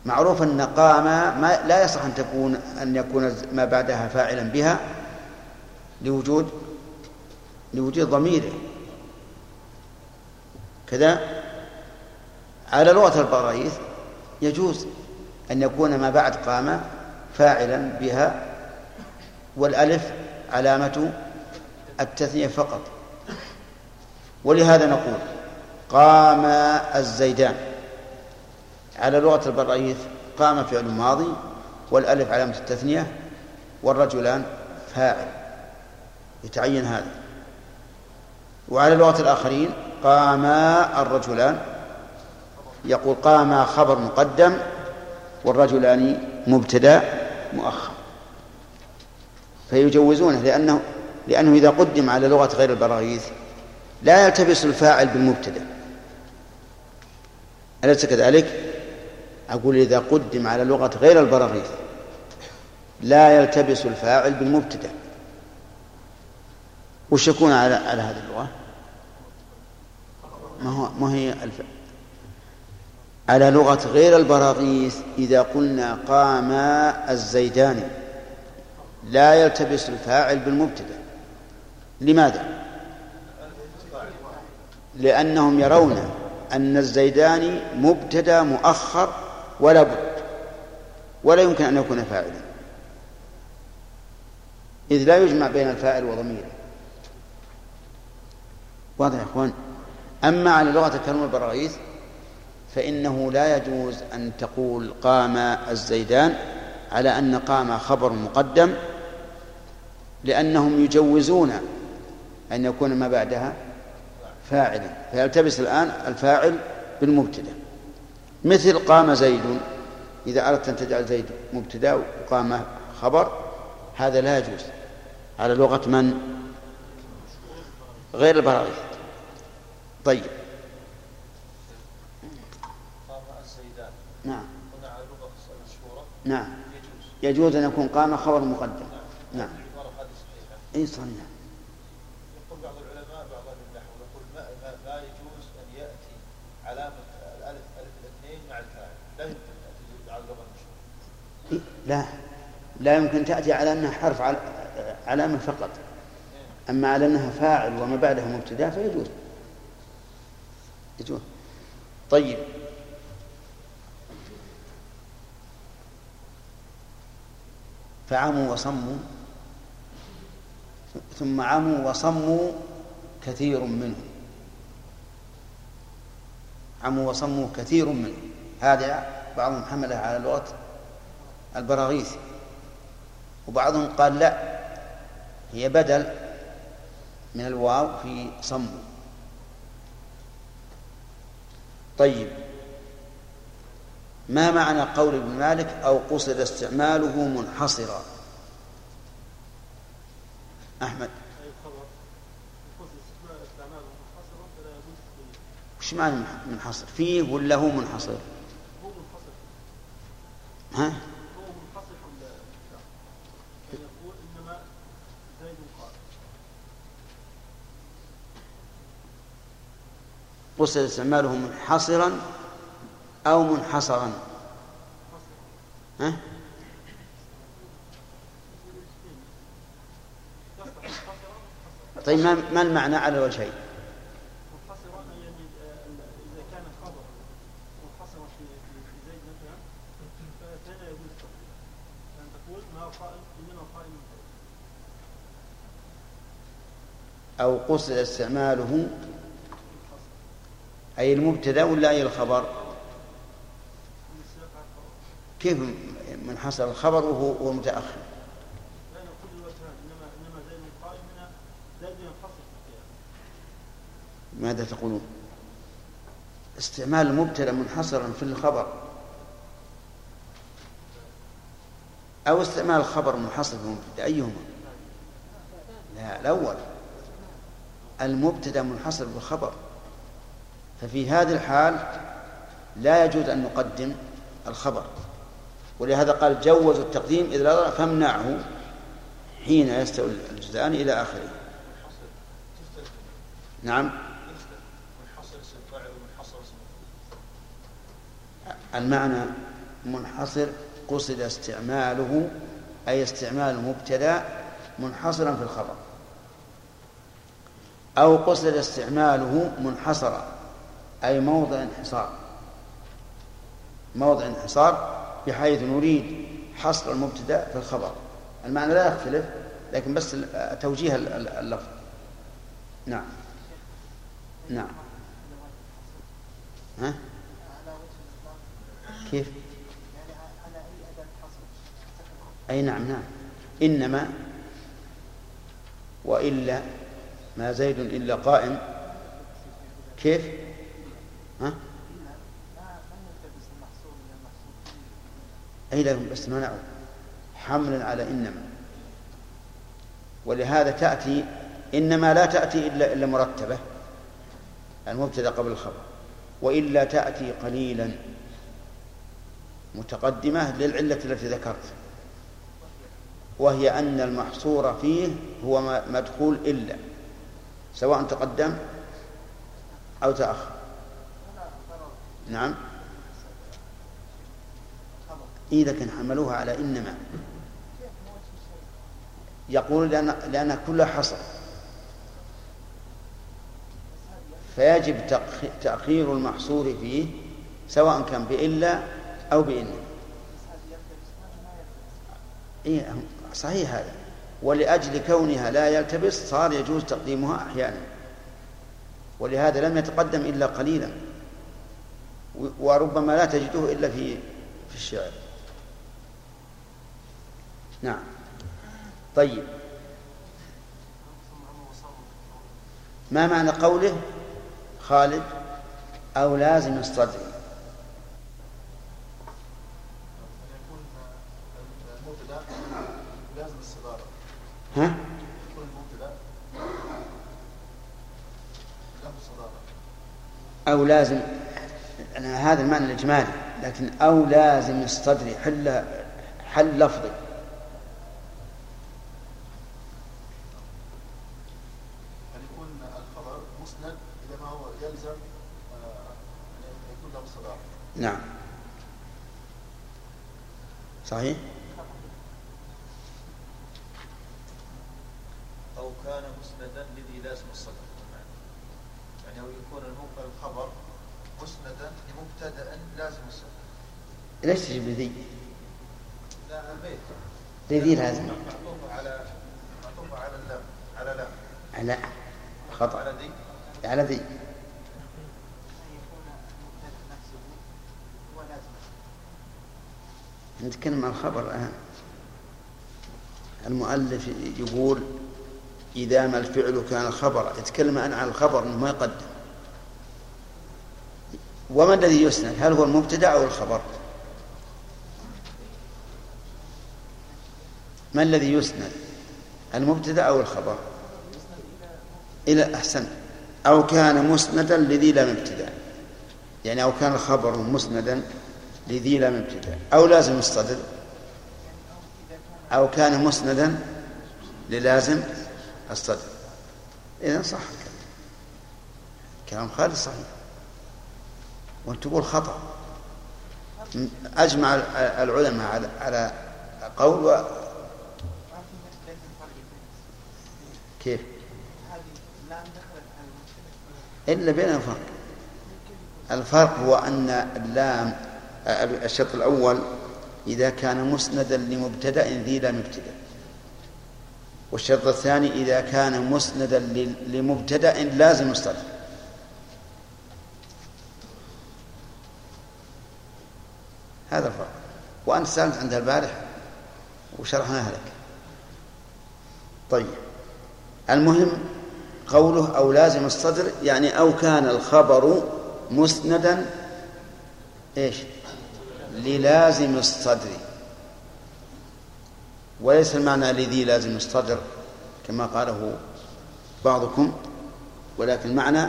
S1: معروف أن قام ما لا يصح أن تكون أن يكون ما بعدها فاعلا بها لوجود لوجود ضميره. كذا على لغة البراغيث يجوز أن يكون ما بعد قام فاعلا بها والألف علامة التثنية فقط. ولهذا نقول قام الزيدان. على لغة البراغيث قام فعل ماضي والألف علامة التثنية والرجلان فاعل. يتعين هذا. وعلى لغة الآخرين قام الرجلان يقول قام خبر مقدم والرجلان مبتدا مؤخر. فيجوزونه لأنه لأنه إذا قدم على لغة غير البراغيث لا يلتبس الفاعل بالمبتدا. أليس كذلك؟ أقول إذا قدم على لغة غير البراغيث لا يلتبس الفاعل بالمبتدأ. وش يكون على على هذه اللغة؟ ما هو ما هي الف... على لغة غير البراغيث إذا قلنا قام الزيدان لا يلتبس الفاعل بالمبتدأ. لماذا؟ لأنهم يرون أن الزيداني مبتدأ مؤخر ولا بد ولا يمكن أن يكون فاعلا. إذ لا يجمع بين الفاعل وضميره واضح يا إخوان؟ أما على لغة الكلام البراغيث فإنه لا يجوز أن تقول قام الزيدان على أن قام خبر مقدم لأنهم يجوزون أن يكون ما بعدها فاعلا. فيلتبس الآن الفاعل بالمبتدأ. مثل قام زيد. إذا أردت أن تجعل زيد مبتدأ وقام خبر هذا لا يجوز. على لغة من؟ غير البراغيث طيب. نعم. نعم.
S6: يجوز
S1: أن يكون قام خبر مقدم. نعم. أي صحيح
S6: يقول بعض العلماء بعض أهل النحو يقول ما, ما, ما يجوز ان ياتي علامه الالف الف الاثنين مع الفاعل لا يمكن ان تاتي على اللغة المشهوره
S1: إيه؟ لا. لا يمكن تأتي على أنها حرف عل- علامة فقط. أما على أنها فاعل وما بعدها مبتدأ فيجوز. يجوز. طيب. فعموا وصموا. ثم عموا وصموا كثير منهم. عموا وصموا كثير منهم. هذا بعضهم حمله على لغة البراغيث. وبعضهم قال لا هي بدل من الواو في صم. طيب ما معنى قول ابن مالك أو قصد استعماله منحصرا؟ أحمد. وش معنى منحصر؟ فيه ولا هو منحصر؟
S8: هو منحصر.
S1: ها
S8: هو منحصر ولا لا؟ يعني يقول إنما زيد قال
S1: قصد استعماله منحصرا أو منحصرا. طيب ما المعنى على الوجهين أو قصد استعماله أي المبتدأ ولا أي الخبر؟ كيف منحصر الخبر وهو متأخر؟ ماذا تقولون؟ استعمال المبتدأ منحصرا في الخبر. أو استعمال الخبر منحصر في المبتدأ أيهما؟ لا الأول. المبتدأ منحصر بالخبر. ففي هذه الحال لا يجوز أن نقدم الخبر. ولهذا قال جوزوا التقديم إذ لا ضرر فامنعه حين يستوي الجزآن إلى آخره. نعم. المعنى منحصر قصد استعماله أي استعمال المبتدأ منحصرا في الخبر. أو قصد استعماله منحصرا. أي موضع انحصار. موضع انحصار بحيث نريد حصر المبتدأ في الخبر. المعنى لا يختلف لكن بس توجيه ال- ال- اللفظ. نعم. نعم. ها؟ كيف؟ أي نعم نعم. إنما وإلا ما زيد إلا قائم. كيف؟ ها؟ أي لا بس منعه حملا على إنما. ولهذا تأتي إنما لا تأتي إلا إلا مرتبة. المبتدأ قبل الخبر. وإلا تأتي قليلا. متقدمة للعلة التي ذكرت. وهي أن المحصور فيه هو مدخول إلا. سواء تقدم أو تأخر. نعم. إيه لكن حملوها على إنما. يقول لأن لأنها كلها حصر. فيجب تأخ- تأخير المحصور فيه سواء كان بإلا أو بإن إيه صحيح هذا. ولأجل كونها لا يلتبس صار يجوز تقديمها أحيانا. ولهذا لم يتقدم إلا قليلا. وربما لا تجده إلا في في الشعر. نعم. طيب. ما معنى قوله خالد؟ أو لازم الصدر. ها؟ أو لازم هذا المعنى الإجمالي لكن أو لازم الصدر حل حل لفظي.
S4: أن يكون الخبر مسند إلى ما هو يلزم آه، أن يكون له الصدارة
S1: نعم صحيح
S6: أو كان مسندا لذي لازم الصدر يعني أو يكون المب- الخبر مسندا لمبتدأ لازم الصدر
S1: ليش تجيب ذي؟
S6: لا البيت
S1: ذي لازم
S6: معطوف على معطوف على اللام على لام
S1: على خطأ.
S6: على ذي.
S1: على ذي نتكلم عن الخبر الآن. المؤلف يقول إذا ما الفعل كان خبر يتكلم الآن عن الخبر أنه ما يقدم. وما الذي يسند؟ هل هو المبتدأ أو الخبر؟ ما الذي يسند؟ المبتدأ أو الخبر؟ إلى أحسن. أو كان مسندا لذي لم ابتداء يعني أو كان الخبر مسندا لذي لم ابتداء أو لازم الصدر أو كان مسندا للازم الصدر إذا صح. كلام خالد صحيح. وأنت تقول أجمع ال- العلماء على على قول و... كيف؟ إلا بين فرق. الفرق هو أن اللام الشرط الأول إذا كان مسندا لمبتدأ ذي لم ابتدأ. والشرط الثاني إذا كان مسندا لمبتدأ لازم الصدر هذا الفرق. وأنت سألت عندها البارح وشرحناها لك. طيب. المهم قوله أو لازم الصدر يعني أو كان الخبر مسندا إيش؟ للازم الصدر. وليس المعنى لذي لازم الصدر كما قاله بعضكم ولكن المعنى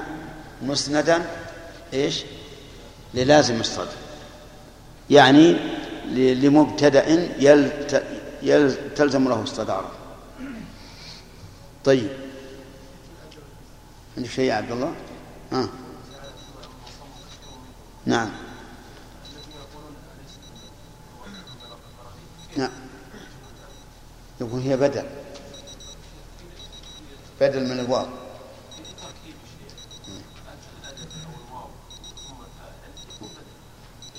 S1: مسندا إيش؟ للازم الصدر. يعني لمبتدأ. تلزم له الصدارة طيب. عندك شيء يا عبد الله؟ ها. نعم. نعم. يقول هي بدل. بدل من الواو.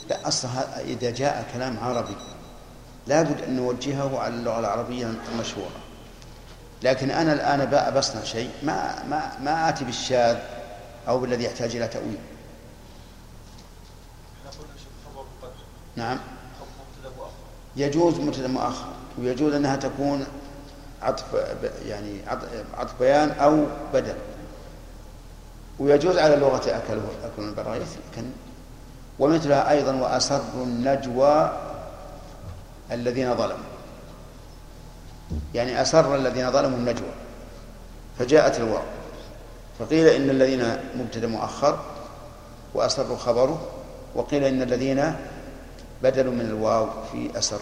S1: لا أصلا إذا جاء كلام عربي لابد أن نوجهه على اللغة العربية المشهورة. لكن أنا الآن بصنع شيء ما ما ما آتي بالشاذ أو بالذي يحتاج إلى تأويل. نعم. يجوز مبتدا مؤخر. ويجوز أنها تكون عطف يعني عط- عطف بيان أو بدل. ويجوز على لغة اكل أكل البرايث لكن ومثلها أيضا واسروا النجوى الذين ظلموا. يعني أسر الذين ظلموا النجوى فجاءت الواو فقيل إن الذين مبتدأ مؤخر واسروا خبره وقيل إن الذين بدل من الواو في أسر.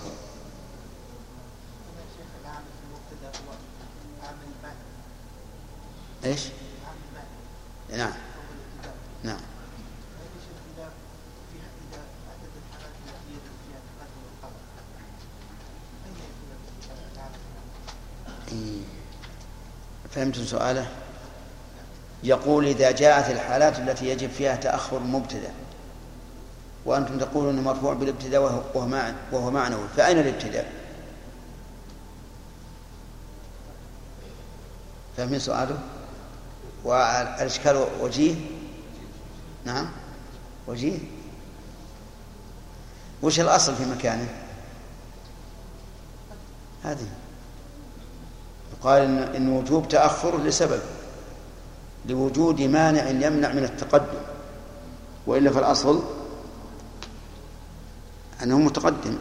S1: إيش؟ نعم. نعم. فهمتم سؤاله يقول إذا جاءت الحالات التي يجب فيها تأخر المبتدأ وأنتم تقولون مرفوع بالابتداء وهو وهو مع- وهو معنوي فأين الابتداء؟ فاهمين سؤاله؟ والإشكال وجيه نعم وجيه وش الأصل في مكانه؟ هذه يقال إن, إن وجوب تأخر لسبب لوجود مانع يمنع من التقدم. وإلا فالأصل أنه متقدم.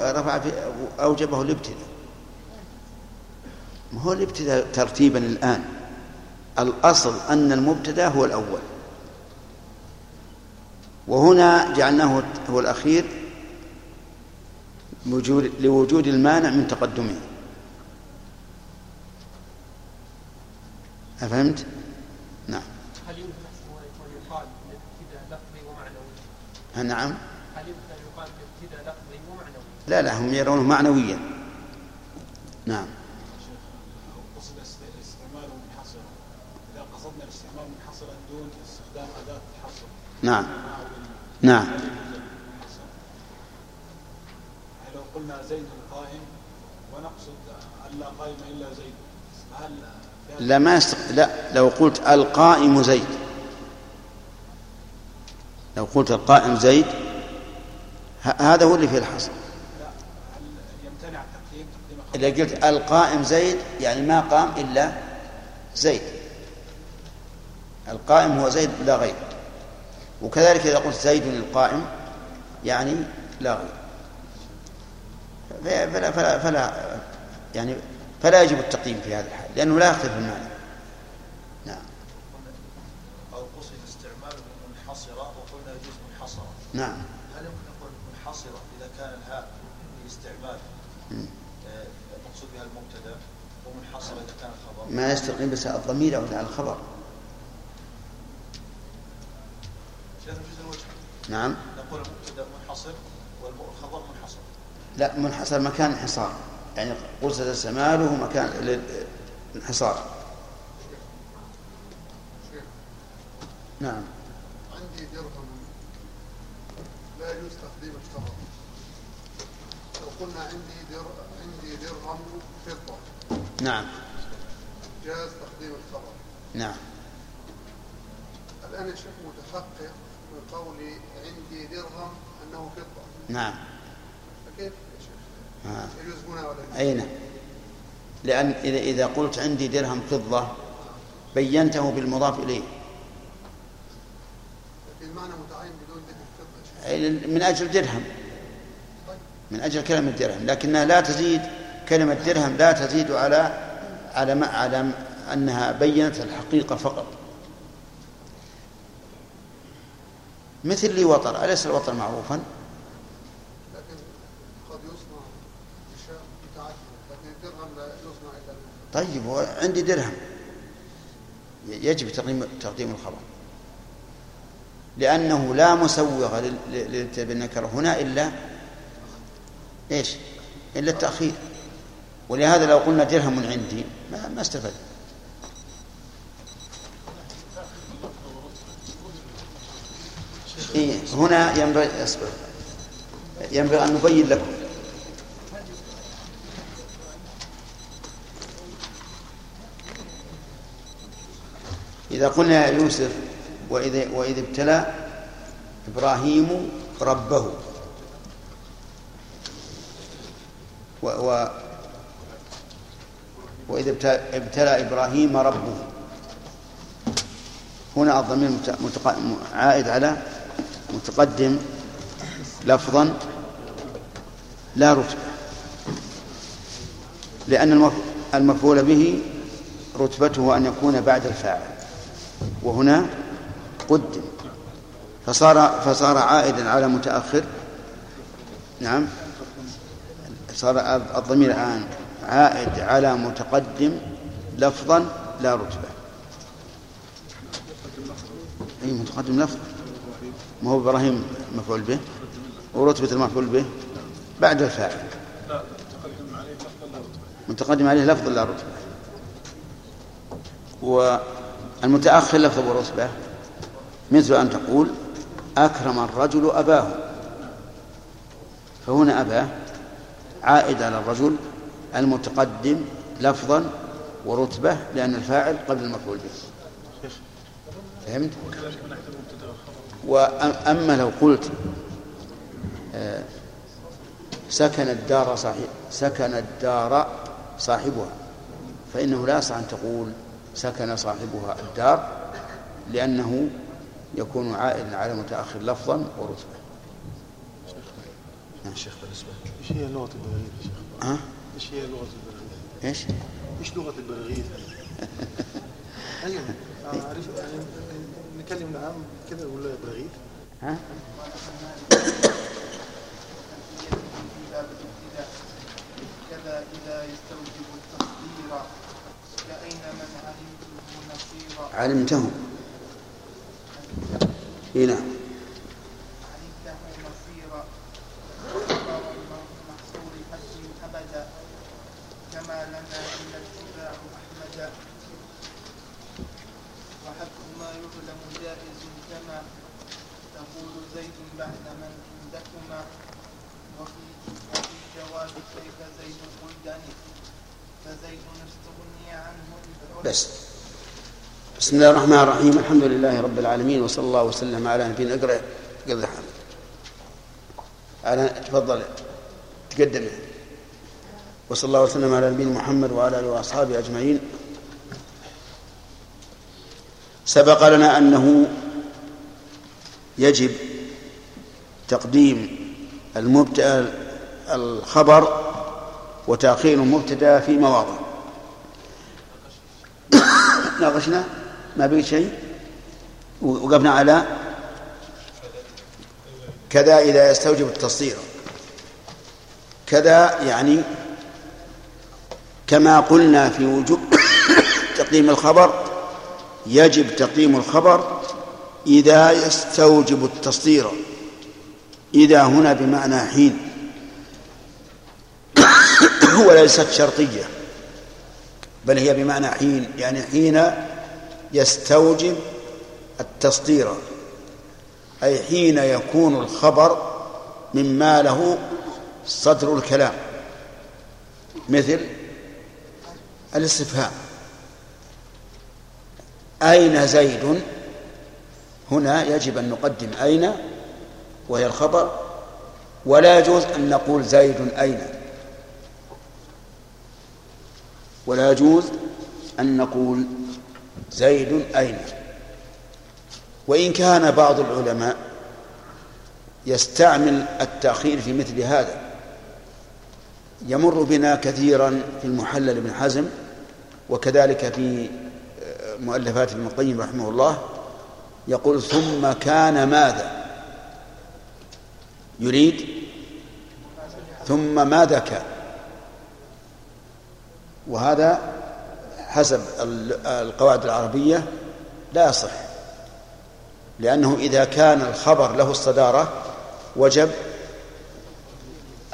S9: رفع المبتدا
S1: أوجبه الابتداء. ما هو الابتداء ترتيبا الآن. الأصل أن المبتدأ هو الأول. وهنا جعلناه هو الأخير. وجود لوجود المانع من تقدمه. أفهمت؟ نعم.
S5: هل يمكن أن يقال الابتداء لفظي ومعنوي؟
S1: نعم.
S5: هل يمكن أن يقال الابتداء لفظي ومعنوي؟
S1: لا لا هم يرونه معنويا. نعم.
S2: قصد است- استعماله منحصرا إذا قصدنا الاستعمال منحصرا دون استخدام أداة الحصر
S1: نعم
S2: مع بال-
S1: نعم
S2: منحصرا. يعني لو قلنا زيد قائم ونقصد أن لا قائم إلا زيد. هذا
S1: لا ما يستق... لا لو قلت القائم زيد. لو قلت القائم زيد ه... هذا هو اللي فيه الحصر.
S2: لا هل يمتنع تقديم تقديم خبر
S1: إذا قلت القائم زيد يعني ما قام إلا زيد. القائم هو زيد لا غير. وكذلك إذا قلت زيد القائم يعني لا غير. فلا فلا, فلا يعني فلا يجب التقييم في هذا الحال لأنه لا يختلف المعنى. نعم.
S6: أو قصد استعماله منحصرة وقلنا يجوز منحصرة.
S1: نعم.
S6: هل يمكن نقول منحصرة إذا كان الهاء في استعمال
S1: مم.
S6: آه، المقصود بها المبتدأ ومنحصرة إذا كان الخبر.
S1: ما يستقيم بس الضمير أو على الخبر. نعم.
S6: نقول المبتدأ منحصر.
S1: لا منحصر مكان انحصار. يعني قلت استعماله مكان للانحصار نعم.
S4: عندي درهم. لا يجوز تقديم الخبر لو قلنا عندي در... عندي درهم فضة.
S1: نعم.
S4: جاز تقديم الخبر
S1: نعم.
S4: الآن الشيخ متحقق من قولي عندي درهم أنه فضة.
S1: نعم.
S4: شيخ؟
S1: آه.
S4: ولا يجوز
S1: أين لأن إذا إذا قلت عندي درهم فضة بينته بالمضاف إليه.
S4: لكن المعنى متعين بدون ذكر
S1: أي من أجل درهم.
S4: طيب.
S1: من أجل كلمة درهم. لكنها لا تزيد كلمة درهم لا تزيد على على ما على أنها بينت الحقيقة فقط. مثل لي وطر. أليس الوطر معروفا
S4: لكن قد يصنع أشياء متعددة لكن الدرهم لا يصنع إلا من
S1: طيب عندي درهم. يجب تقديم تقديم الخبر. لأنه لا مسوغ لل- لل- للابتداء هنا إلا إيش؟ إلا التأخير. ولهذا لو قلنا درهم عندي ما, ما استفد إيه هنا ينبغي أصبر. ينبغي أن نبين لكم. إذا قلنا يا يوسف وإذا وإذا ابتلى إبراهيم ربه. و, و ابت- ابتلى إبراهيم ربه. هنا الضمير عائد على متقدم لفظا لا رتبة. لأن المف- المفعول به رتبته أن يكون بعد الفاعل. وهنا قدم فصار فصار عائدا على متأخر. نعم. صار الضمير الآن عائد على متقدم لفظا لا رتبة. أي متقدم لفظا ما هو إبراهيم مفعول به؟ ورتبة المفعول به بعد الفاعل.
S2: لا تقدم عليه لفظ لا رتبة.
S1: متقدم عليه لفظ ورتبة مثل أن تقول أكرم الرجل أباه فهنا أباه عائد على الرجل المتقدم لفظا ورتبة لأن الفاعل قبل المفعول به فهمت؟ وأما لو قلت آه، سكن الدار صاحب سكن الدار صاحبها فإنه لا يصح أن تقول سكن صاحبها الدار لأنه يكون عائدا على متأخر لفظا ورتبة
S4: يا شيخ بالنسبة إيش هي لغة البلاغية شيخ؟
S1: ها؟
S4: إيش هي لغة البلاغية؟
S1: إيش؟
S4: إيش لغة البلاغية؟ أيوه أعرف يعني نكلم العام كذا ولا بلاغية؟
S1: ها؟
S9: كذا إذا يستوجب التصدير علمته نصيرا
S1: علمته اي نعم
S9: علمته نصيرا خبر المحصور حسن أبدا كما لنا إلا اتباع أحمد وحذف ما يعلم جائز كما تقول زيد بعد من عندكما وفي وفي جواب كيف زيد قلدني فزيد استغني عنه إذ
S1: بس بسم الله الرحمن الرحيم. الحمد لله رب العالمين وصلى الله وسلم على نبينا اقرا اقرا حمد على تفضل. تقدم. وصلى الله وسلم على نبينا محمد وعلى آله وأصحابه أجمعين. سبق لنا أنه يجب تقديم المبتدا الخبر وتأخير المبتدأ في مواضع. ناقشنا؟ ما بقي شيء؟ وقفنا على كذا إذا يستوجب التصدير. كذا يعني كما قلنا في وجوب تقديم الخبر يجب تقديم الخبر إذا يستوجب التصدير. إذا هنا بمعنى حين. وليست شرطية بل هي بمعنى حين. يعني حين يستوجب التصدير أي حين يكون الخبر مما له صدر الكلام مثل الاستفهام. أين زيد؟ هنا يجب أن نقدم أين وهي الخبر ولا يجوز أن نقول زيد أين. ولا يجوز أن نقول زيد أين؟ وإن كان بعض العلماء يستعمل التأخير في مثل هذا يمر بنا كثيرا في المحلل بن حزم وكذلك في مؤلفات ابن القيم رحمه الله يقول ثم كان ماذا؟ يريد؟ ثم ماذا كان؟ وهذا حسب القواعد العربية لا يصح لأنه إذا كان الخبر له الصدارة وجب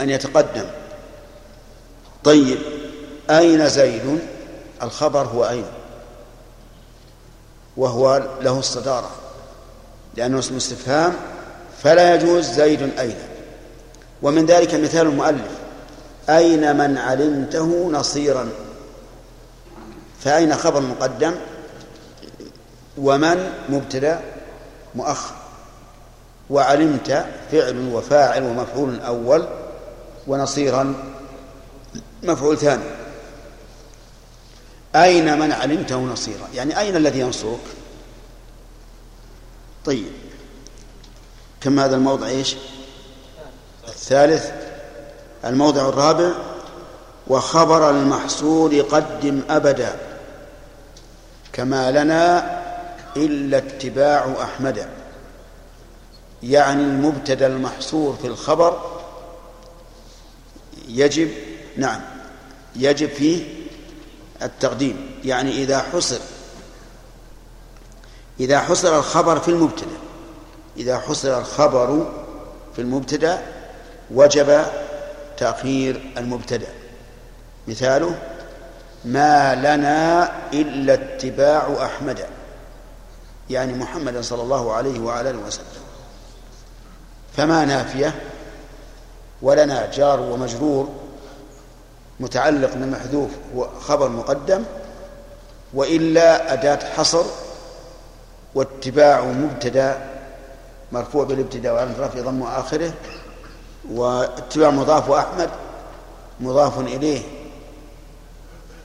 S1: أن يتقدم. طيب أين زيد؟ الخبر هو أين؟ وهو له الصدارة لأنه اسم استفهام فلا يجوز زيد أين ومن ذلك مثال المؤلف أين من علمته نصيرا؟ فأين خبر مقدم؟ ومن مبتدأ؟ مؤخر. وعلمت فعل وفاعل ومفعول أول ونصيرا مفعول ثاني. أين من علمته نصيرا؟ يعني أين الذي ينصرك؟ طيب. كم هذا الموضع إيش؟ الثالث. الموضع الرابع. وخبر المحصول قدم أبدا. كما لنا إلا اتباع أحمد يعني المبتدأ المحصور في الخبر يجب نعم يجب فيه التقديم يعني إذا حصر إذا حصر الخبر في المبتدأ إذا حصر الخبر في المبتدأ وجب تأخير المبتدأ. مثاله ما لنا إلا اتباع أحمد يعني محمد صلى الله عليه وعلى وسلم. فما نافية ولنا جار ومجرور متعلق بمحذوف هو خبر مقدم وإلا أداة حصر واتباع مبتدأ مرفوع بالابتداء وعلى رفع ضم آخره واتباع مضاف وأحمد مضاف إليه.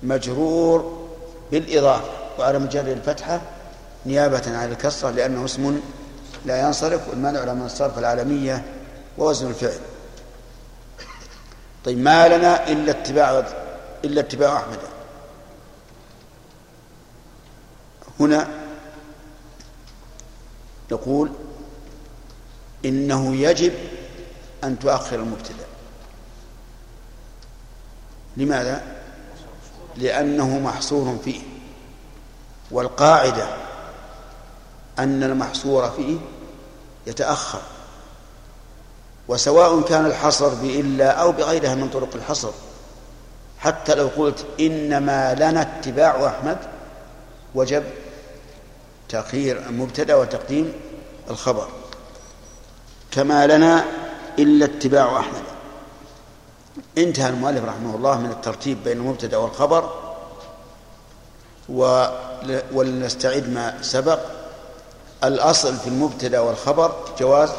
S1: مجرور بالإضافة وعلى مجرد الفتحة نيابة عن الكسرة لأنه اسم لا ينصرف والمنع من الصرف العالمية ووزن الفعل. طيب ما لنا إلا اتباع إلا اتباع أحمد؟ هنا نقول إنه يجب أن تؤخر المبتدأ. لماذا؟ لأنه محصور فيه. والقاعدة أن المحصور فيه يتأخر. وسواء كان الحصر بإلا أو بغيرها من طرق الحصر. حتى لو قلت إنما لنا اتباع أحمد وجب تأخير المبتدأ وتقديم الخبر. كما لنا إلا اتباع أحمد. انتهى المؤلف رحمه الله من الترتيب بين المبتدأ والخبر ولنستعيد ما سبق. الأصل في المبتدأ والخبر جواز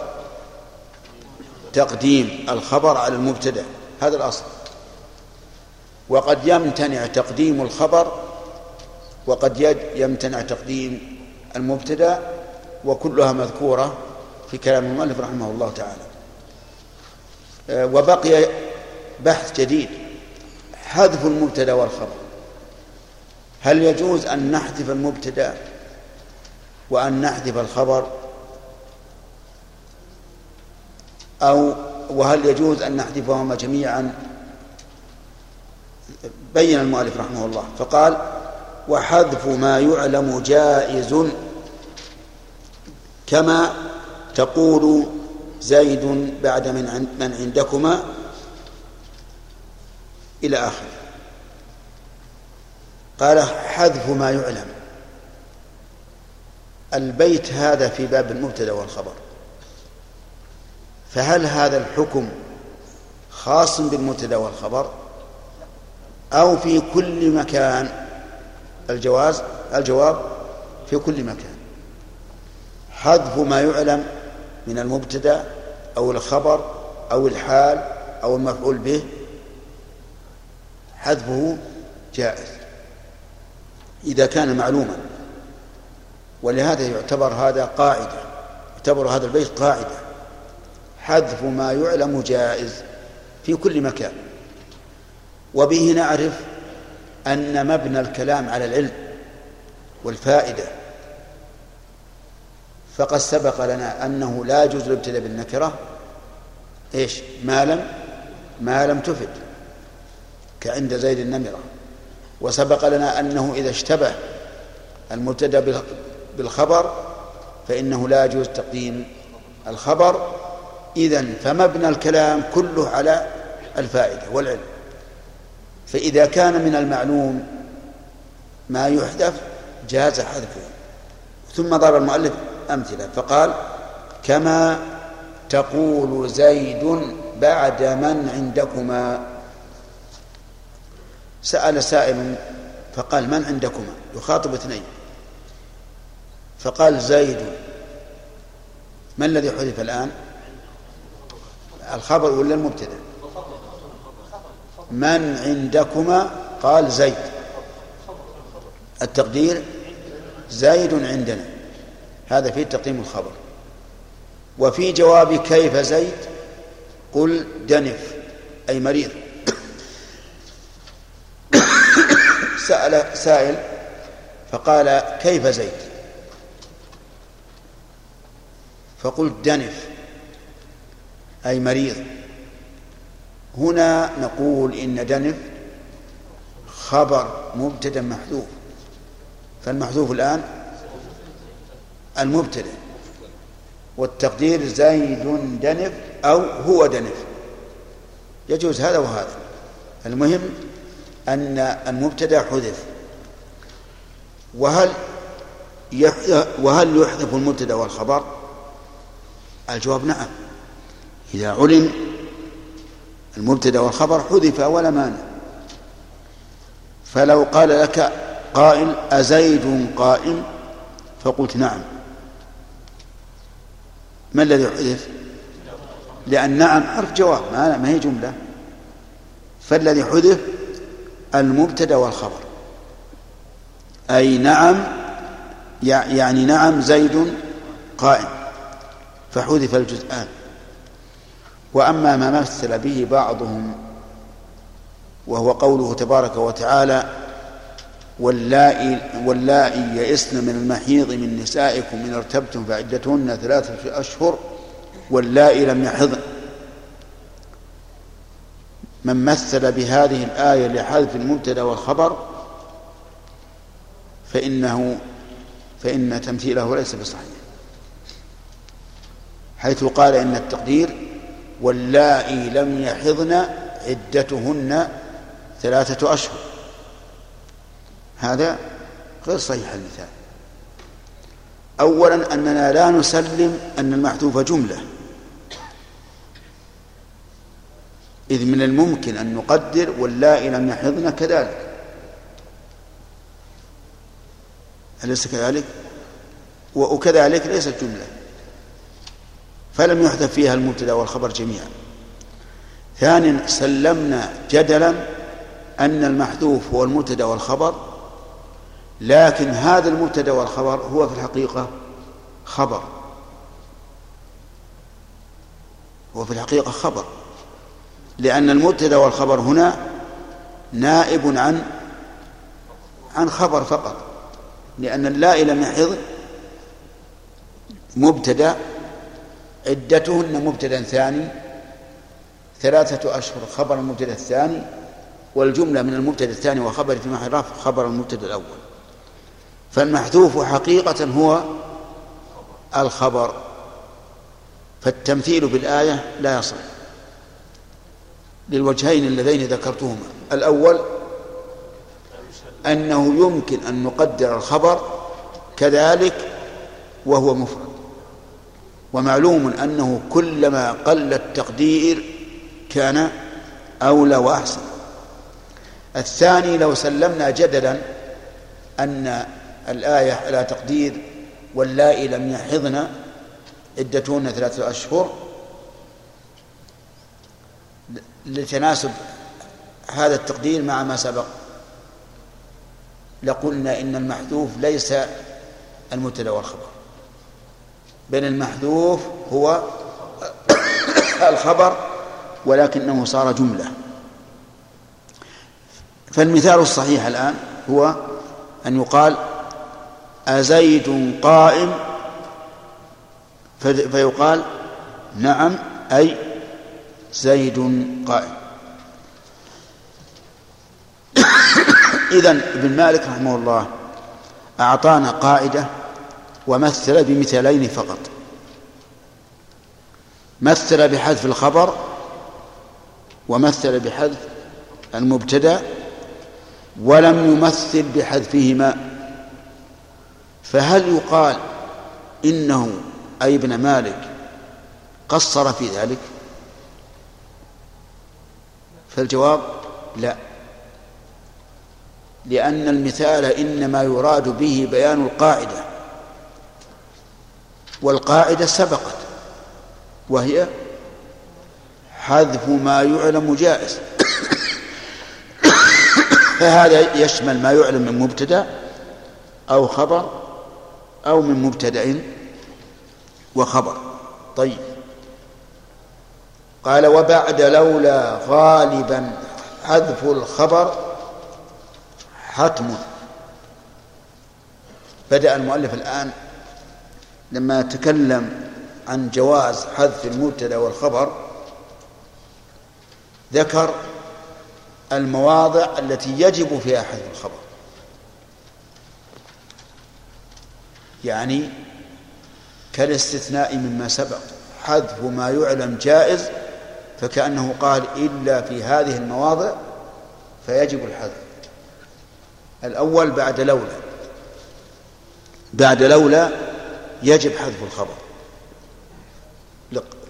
S1: تقديم الخبر على المبتدأ هذا الأصل. وقد يمتنع تقديم الخبر وقد يمتنع تقديم المبتدأ وكلها مذكورة في كلام المؤلف رحمه الله تعالى. آه، وبقي بحث جديد حذف المبتدا والخبر. هل يجوز أن نحذف المبتدا وأن نحذف الخبر؟ أو وهل يجوز أن نحذفهما جميعا؟ بين المؤلف رحمه الله فقال وحذف ما يعلم جائز كما تقول زيد بعد من عندكما إلى آخره. قال حذف ما يعلم. البيت هذا في باب المبتدا والخبر. فهل هذا الحكم خاص بالمبتدا والخبر أو في كل مكان؟ الجواز الجواب في كل مكان. حذف ما يعلم من المبتدا أو الخبر أو الحال أو المفعول به حذفه جائز إذا كان معلوما. ولهذا يعتبر هذا قاعدة يعتبر هذا البيت قاعدة. حذف ما يعلم جائز في كل مكان. وبه نعرف أن مبنى الكلام على العلم والفائدة. فقد سبق لنا أنه لا يجوز الابتداء بالنكرة. إيش؟ ما لم ما لم تفد. كعند زيد النمرة. وسبق لنا أنه إذا اشتبه المبتدأ بالخبر فإنه لا يجوز تقديم الخبر. إذا فمبنى الكلام كله على الفائدة والعلم. فإذا كان من المعلوم ما يحذف جاز حذفه. ثم ضرب المؤلف أمثلة فقال كما تقول زيد بعد من عندكما سأل سائل فقال من عندكما؟ يخاطب اثنين. فقال زيد. ما الذي حذف الآن؟ الخبر ولا المبتدأ؟ من عندكما؟ قال زيد. التقدير؟ زيد عندنا. هذا في تقديم الخبر. وفي جواب كيف زيد؟ قل دنف أي مريض. سأل سائل فقال كيف زيد فقلت دنف أي مريض. هنا نقول إن دنف خبر مبتدأ محذوف. فالمحذوف الآن المبتدأ والتقدير زيد دنف أو هو دنف. يجوز هذا وهذا. المهم أن المبتدأ حذف. وهل وهل يحذف المبتدأ والخبر؟ الجواب نعم. إذا علم المبتدأ والخبر حذف ولا مانع. فلو قال لك قائل أزيد قائم؟ فقلت نعم. ما الذي حذف؟ لأن نعم حرف جواب ما هي جملة. فالذي حذف المبتدأ والخبر. أي نعم يعني نعم زيد قائم فحذف الجزءان وأما ما مثل به بعضهم وهو قوله تبارك وتعالى واللائي واللائي يئسن من المحيض من نسائكم إن ارتبتم فعدتهن ثلاثة أشهر واللائي لم يحضن. من مثل بهذه الآية لحذف المبتدأ والخبر فإنه فإن تمثيله ليس بصحيح. حيث قال إن التقدير واللائي لم يحضن عدتهن ثلاثة أشهر. هذا غير صحيح المثال. أولا أننا لا نسلم أن المحذوف جملة. إذ من الممكن أن نقدر واللائي لم يحضن كذلك. أليس كذلك؟ وكذلك ليست جملة. فلم يحذف فيها المبتدأ والخبر جميعا. ثانيا سلمنا جدلا أن المحذوف هو المبتدأ والخبر لكن هذا المبتدأ والخبر هو في الحقيقة خبر. هو في الحقيقة خبر. لأن المبتدأ والخبر هنا نائب عن عن خبر فقط لأن اللائي لم يحض مبتدأ عدتهن مبتدأ ثاني ثلاثة أشهر خبر المبتدأ الثاني والجملة من المبتدأ الثاني وخبر في محل رفع خبر المبتدأ الأول. فالمحذوف حقيقة هو الخبر فالتمثيل بالآية لا يصح. للوجهين اللذين ذكرتهما. الأول أنه يمكن أن نقدر الخبر كذلك وهو مفرد. ومعلوم أنه كلما قل التقدير كان أولى وأحسن. الثاني لو سلمنا جدلا أن الآية على تقدير واللائي لم يحضن عدتهن ثلاثة أشهر لتناسب هذا التقدير مع ما سبق. لقلنا إن المحذوف ليس المبتدأ والخبر. بل المحذوف هو الخبر ولكنه صار جملة. فالمثال الصحيح الآن هو أن يقال أزيد قائم فيقال نعم أي زيد قائم إذا ابن مالك رحمه الله أعطانا قاعدة ومثل بمثالين فقط. مثل بحذف الخبر ومثل بحذف المبتدا ولم يمثل بحذفهما. فهل يقال إنه أي ابن مالك قصر في ذلك؟ فالجواب لا. لأن المثال إنما يراد به بيان القاعدة. والقاعدة سبقت وهي حذف ما يعلم جائز. فهذا يشمل ما يعلم من مبتدأ أو خبر أو من مبتدأ وخبر. طيب. قال وبعد لولا غالبا حذف الخبر حتم. بدأ المؤلف الآن لما تكلم عن جواز حذف المبتدأ والخبر ذكر المواضع التي يجب فيها حذف الخبر. يعني كالاستثناء مما سبق حذف ما يعلم جائز فكأنه قال إلا في هذه المواضع فيجب الحذف. الأول بعد لولا. بعد لولا يجب حذف الخبر.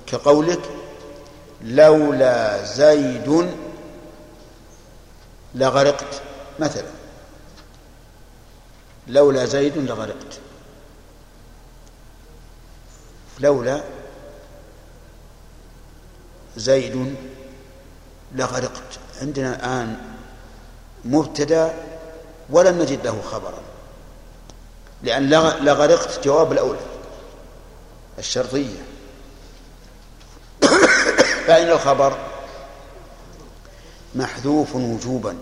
S1: كقولك لولا زيد لغرقت مثلا. لولا زيد لغرقت. لولا زيد لغرقت عندنا الآن مبتدأ ولم نجد له خبرا. لأن لغرقت جواب الأولى الشرطية. فإن الخبر محذوف وجوبا.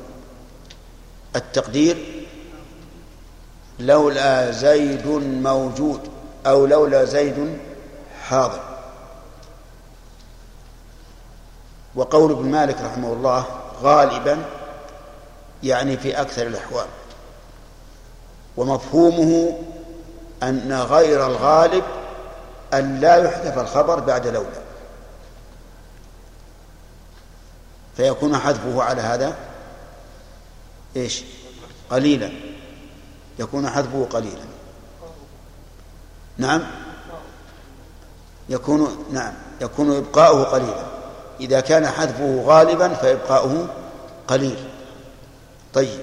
S1: التقدير لولا زيد موجود أو لولا زيد حاضر. وقول ابن مالك رحمه الله غالبا يعني في أكثر الأحوال. ومفهومه أن غير الغالب أن لا يحذف الخبر بعد لولا فيكون حذفه على هذا إيش؟ قليلا. يكون حذفه قليلا. نعم؟ يكون نعم يكون إبقاؤه قليلا. إذا كان حذفه غالبا فإبقاؤه قليل. طيب.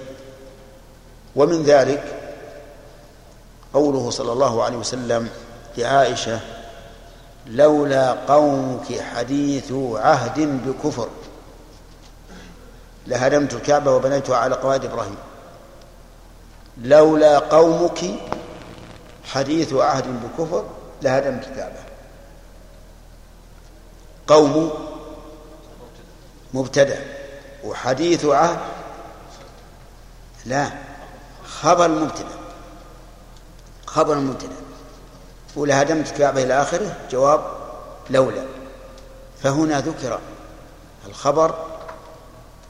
S1: ومن ذلك قوله صلى الله عليه وسلم لعائشة لولا قومك حديث عهد بكفر. لهدمت الكعبة وبنيتها على قواعد إبراهيم. لولا قومك حديث عهد بكفر لهدمت الكعبة. قوم مبتدأ وحديث عهد لا خبر مبتدأ خبر مبتدأ. ولهدمت الكعبة إلى آخره جواب لولا. فهنا ذكر الخبر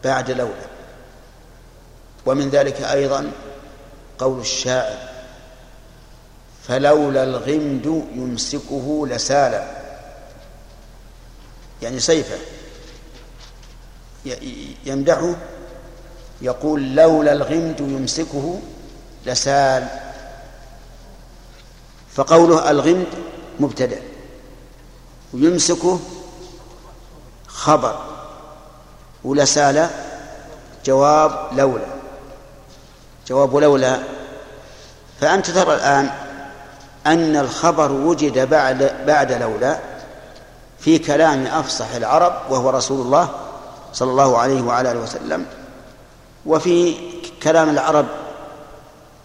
S1: بعد لولا. ومن ذلك أيضا قول الشاعر فلولا الغمد يمسكه لسال. يعني سيفه. يمدحه يقول لولا الغمد يمسكه لسال. فقوله الغمد مبتدأ ويمسكه خبر ولسال جواب لولا. جواب لولا. فأنت ترى الآن أن الخبر وجد بعد بعد لولا في كلام أفصح العرب وهو رسول الله صلى الله عليه وعلى آله وسلم وفي كلام العرب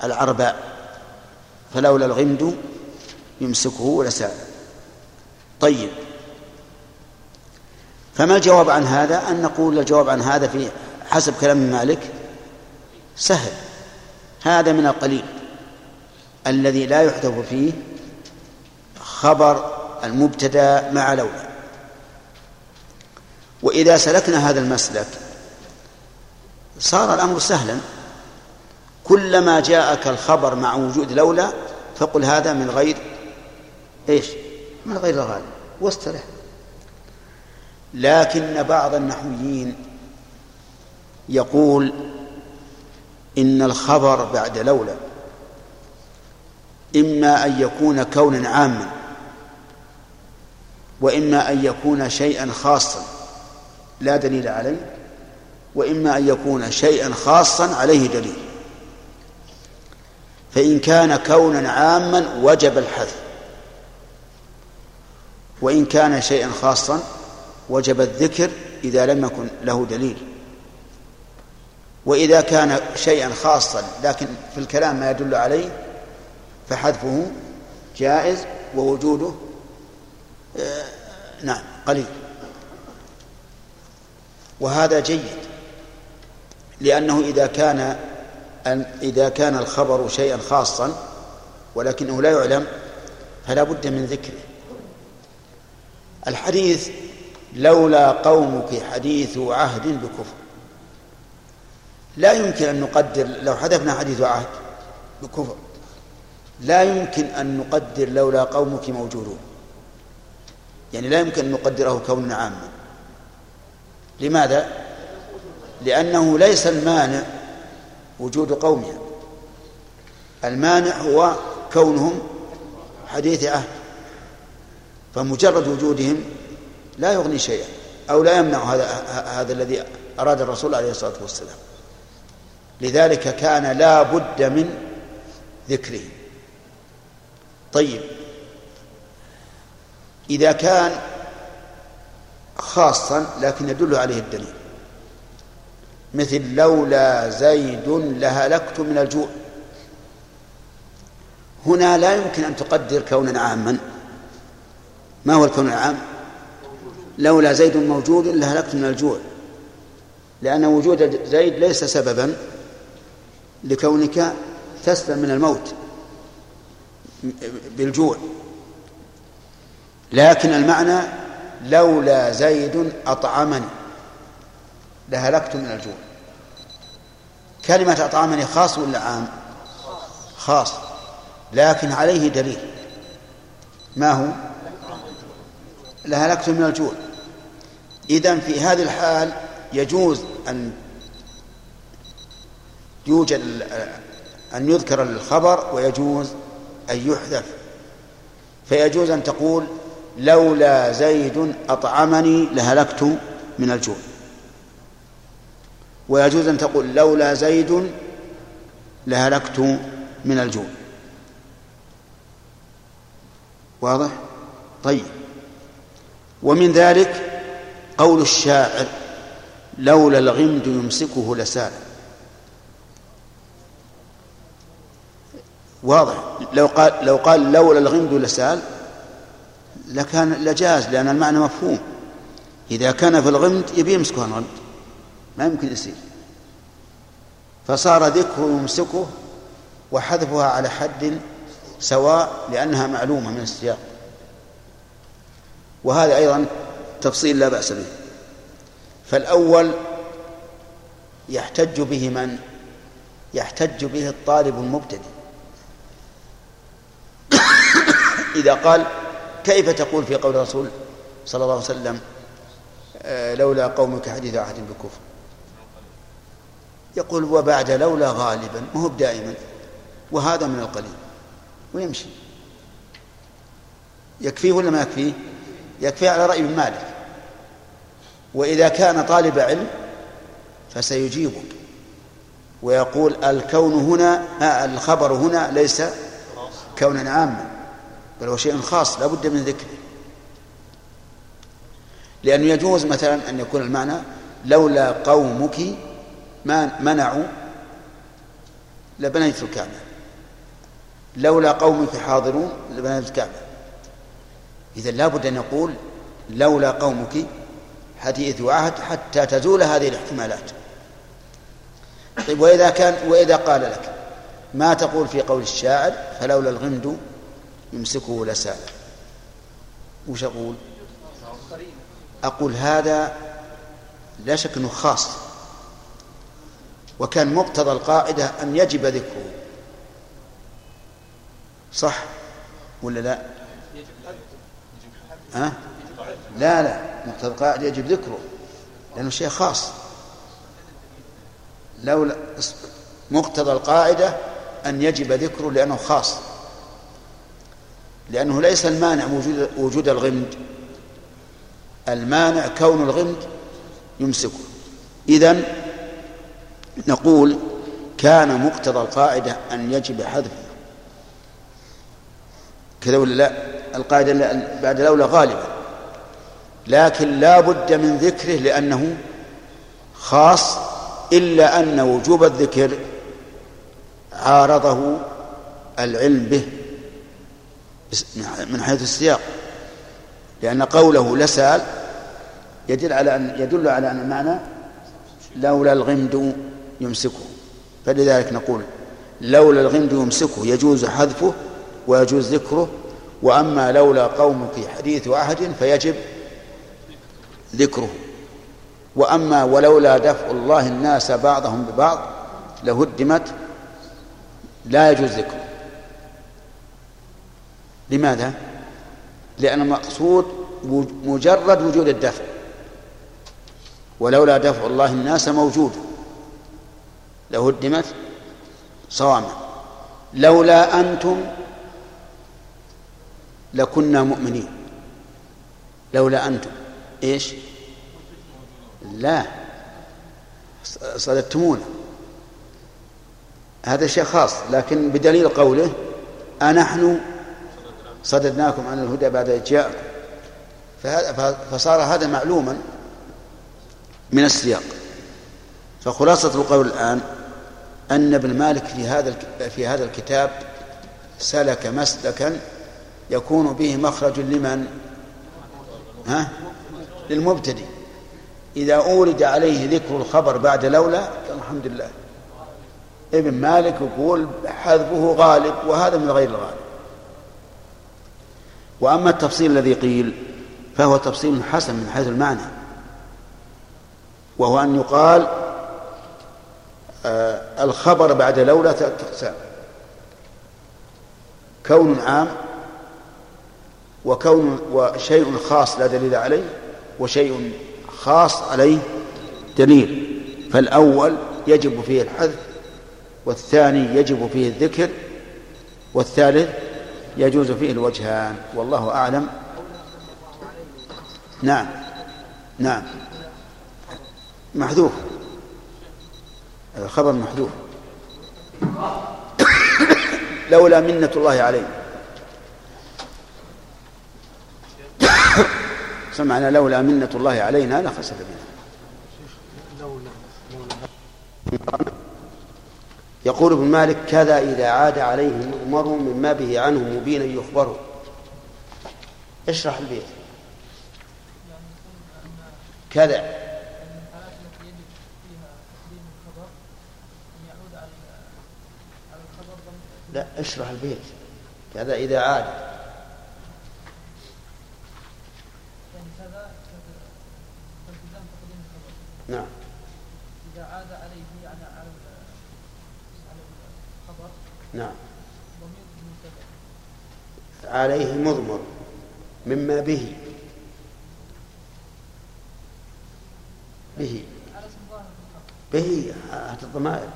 S1: العرباء فلولا الغمد يمسكه لسان طيب. فما الجواب عن هذا؟ أن نقول الجواب عن هذا في حسب كلام مالك سهل. هذا من القليل الذي لا يحذف فيه خبر المبتدأ مع لولا. وإذا سلكنا هذا المسلك صار الأمر سهلا. كلما جاءك الخبر مع وجود لولا فقل هذا من غير إيش؟ من غير الغالب واسترح لكن بعض النحويين يقول إن الخبر بعد لولا. إما أن يكون كونا عاما وإما أن يكون شيئا خاصا. لا دليل عليه وإما أن يكون شيئا خاصا عليه دليل. فإن كان كونا عاما وجب الحذف. وإن كان شيئا خاصا وجب الذكر إذا لم يكن له دليل. وإذا كان شيئا خاصا لكن في الكلام ما يدل عليه فحذفه جائز ووجوده آه، نعم قليل. وهذا جيد. لأنه إذا كان إذا كان الخبر شيئا خاصا ولكنه لا يعلم فلا بد من ذكره. الحديث لولا قومك حديث عهد بكفر. لا يمكن أن نقدر لو حذفنا حديث عهد بكفر لا يمكن أن نقدر لولا قومك موجودون. يعني لا يمكن أن نقدره كونا عاما. لماذا؟ لأنه ليس المانع وجود قومها. المانع هو كونهم حديث عهد فمجرد وجودهم لا يغني شيئا أو لا يمنع هذا هذا الذي أراد الرسول عليه الصلاة والسلام. لذلك كان لا بد من ذكره. طيب إذا كان خاصا لكن يدل عليه الدليل. مثل لولا زيد لهلكت من الجوع. هنا لا يمكن أن تقدر كونا عاما. ما هو الكون العام؟ لولا زيد موجود لهلكت من الجوع. لأن وجود زيد ليس سببا لكونك تسلم من الموت بالجوع. لكن المعنى لولا زيد أطعمني. لهلكت من الجوع. كلمة أطعمني خاص ولا عام؟ خاص. لكن عليه دليل. ما هو؟ لهلكت من الجوع. إذن في هذه الحال يجوز أن يوجد أن يذكر الخبر ويجوز أن يحذف. فيجوز أن تقول لولا زيد أطعمني لهلكت من الجوع. ويجوز أن تقول لولا زيد لهلكت من الجوع. واضح؟ طيب. ومن ذلك قول الشاعر لولا الغمد يمسكه لسال واضح؟ لو قال لو قال لولا الغمد لسال لكان لجاز لأن المعنى مفهوم. إذا كان في الغمد يبي يمسكه الغمد ما يمكن يصير. فصار ذكره يمسكه وحذفها على حد سواء لأنها معلومة من السياق. وهذا أيضا تفصيل لا بأس به. فالأول يحتج به من؟ يحتج به الطالب المبتدئ. إذا قال كيف تقول في قول الرسول صلى الله عليه وسلم آه، لولا قومك حديث عهد بكفر؟ يقول وبعد لولا غالبا ما هو دائما وهذا من القليل ويمشي. يكفيه ولا ما يكفيه؟ يكفي على رأي مالك. وإذا كان طالب علم فسيجيبك ويقول الكون هنا آه، الخبر هنا ليس كونا عاما. بل هو شيء خاص لا بد من ذكره. لأنه يجوز مثلا أن يكون المعنى لولا قومك ما منعوا لبنيت الكعبة. لولا قومك حاضرون لبنيت الكعبة. إذا لابد أن يقول لولا قومك حديث عهد حتى تزول هذه الاحتمالات. طيب وإذا كان وإذا قال لك ما تقول في قول الشاعر فلولا الغمد يمسكه لسال وش أقول؟ أقول هذا لا شك أنه خاص. وكان مقتضى القاعدة أن يجب ذكره. صح ولا لا؟ ها؟ لا لا مقتضى القاعدة يجب ذكره. لأنه شيء خاص. لولا مقتضى القاعدة أن يجب ذكره لأنه خاص. لأنه ليس المانع وجود وجود الغمد. المانع كون الغمد يمسكه. إذن نقول كان مقتضى القاعدة أن يجب حذفه. كذا ولا لا؟ القاعدة بعد لولا غالبا. لكن لا بد من ذكره لأنه خاص إلا أن وجوب الذكر عارضه العلم به. من حيث السياق. لأن قوله لسأل يدل على أن يدل على أن المعنى لولا الغمد يمسكه. فلذلك نقول لولا الغمد يمسكه يجوز حذفه ويجوز ذكره وأما لولا قومك حديث عهد فيجب ذكره. وأما ولولا دفع الله الناس بعضهم ببعض لهدمت لا يجوز ذكره. لماذا؟ لأن المقصود مجرد وجود الدفع. ولولا دفع الله الناس موجود. لهدمت صوامع. لولا أنتم لكنا مؤمنين. لولا أنتم. إيش؟ لا. صددتمونا. هذا شيء خاص. لكن بدليل قوله أنحن صددناكم عن الهدى بعد إذ جاءكم فصار هذا معلوما من السياق. فخلاصة القول الآن أن ابن مالك في هذا في هذا الكتاب سلك مسلكا يكون به مخرج لمن؟ ها؟ للمبتدئ. إذا أورد عليه ذكر الخبر بعد لولا الحمد لله. ابن مالك يقول حذفه غالب وهذا من غير الغالب. وأما التفصيل الذي قيل فهو تفصيل حسن من حيث المعنى. وهو أن يقال آه الخبر بعد لولا تقسام. كون عام وكون وشيء خاص لا دليل عليه وشيء خاص عليه دليل. فالأول يجب فيه الحذف والثاني يجب فيه الذكر والثالث يجوز فيه الوجهان والله أعلم. نعم نعم. محذوف. الخبر محذوف. لولا منة الله علينا سمعنا لولا منة الله علينا لخسف بنا. يقول ابن مالك كذا إذا عاد عليه مؤمر مما به عنه مبينا يخبره. اشرح البيت. كذا. لا اشرح البيت. كذا إذا عاد. نعم
S10: إذا عاد عليه يعني على على الخبر
S1: نعم. عليه مضمر مما به. به. به. هات الضمائر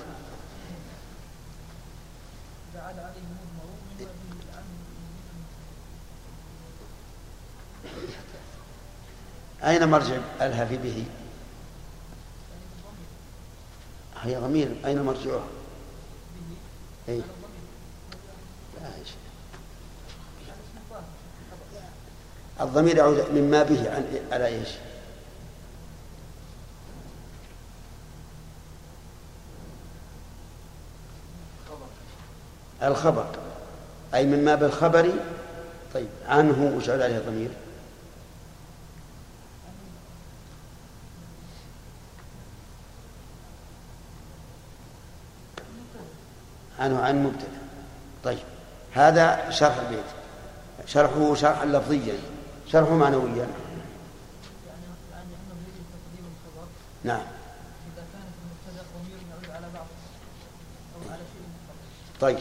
S1: أين مرجع ألها في به؟ هي ضمير. أين مرجعها أي لا يا شيخ. الضمير يعود مما به عن على إيش؟ الخبر. أي مما بالخبر. طيب عنه وش عليه الضمير؟ عنه عن مبتدأ. طيب هذا شرح البيت. شرحه شرحا لفظيا. شرحه معنويا. نعم. طيب.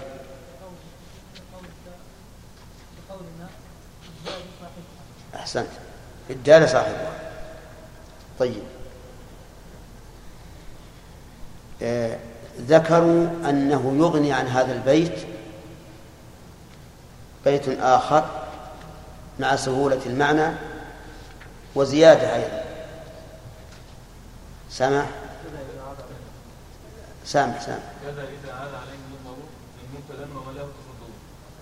S1: أحسنت. الدال صاحبها. طيب. آه ذكروا أنه يغني عن هذا البيت بيت آخر. مع سهولة المعنى وزيادة أيضا. سامح؟ سامح سامح.
S3: كذا إذا عاد عليه المضمر وله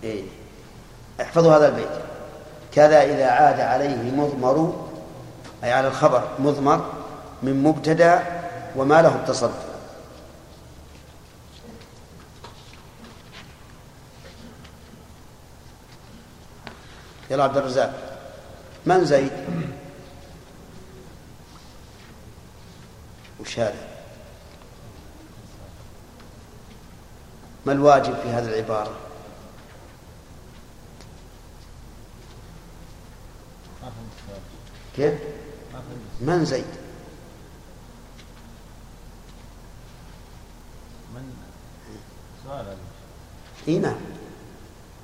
S1: إيه. احفظوا هذا البيت. كذا إذا عاد عليه مضمر أي على الخبر مضمر من مبتدأ وما له التصدر يلا عبد الرزاق. من زيد؟ وش هذا ما الواجب في هذه العبارة؟ كيف؟ من زيد.
S6: من؟ سؤال. هذا
S1: إي نعم.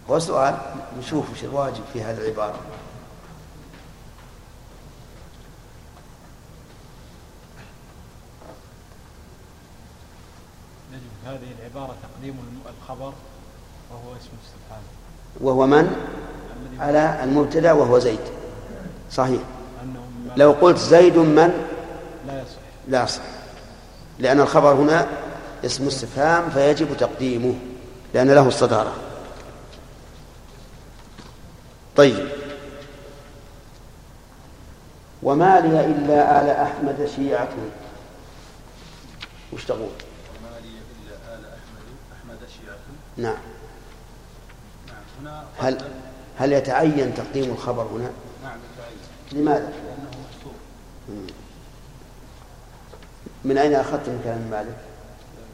S1: هو سؤال نشوف وش الواجب في هذه العبارة.
S2: نجد هذه العبارة تقديم الخبر وهو اسم استفهام.
S1: وهو من؟ على المبتدأ وهو زيد. صحيح. لو قلت زيد من؟
S2: لا يصح.
S1: لا يصح لأن الخبر هنا اسم استفهام فيجب تقديمه لأن له الصدارة. طيب. وما لي إلا آل أحمد شيعة وش تقول؟
S6: وما لي إلا آل احمد أحمد شيعه
S1: نعم.
S6: نعم هنا
S1: هل هل يتعين تقديم الخبر هنا؟
S6: نعم يتعين.
S1: لماذا؟
S6: لأنه محصور
S1: من أين أخذت من كلام مالك؟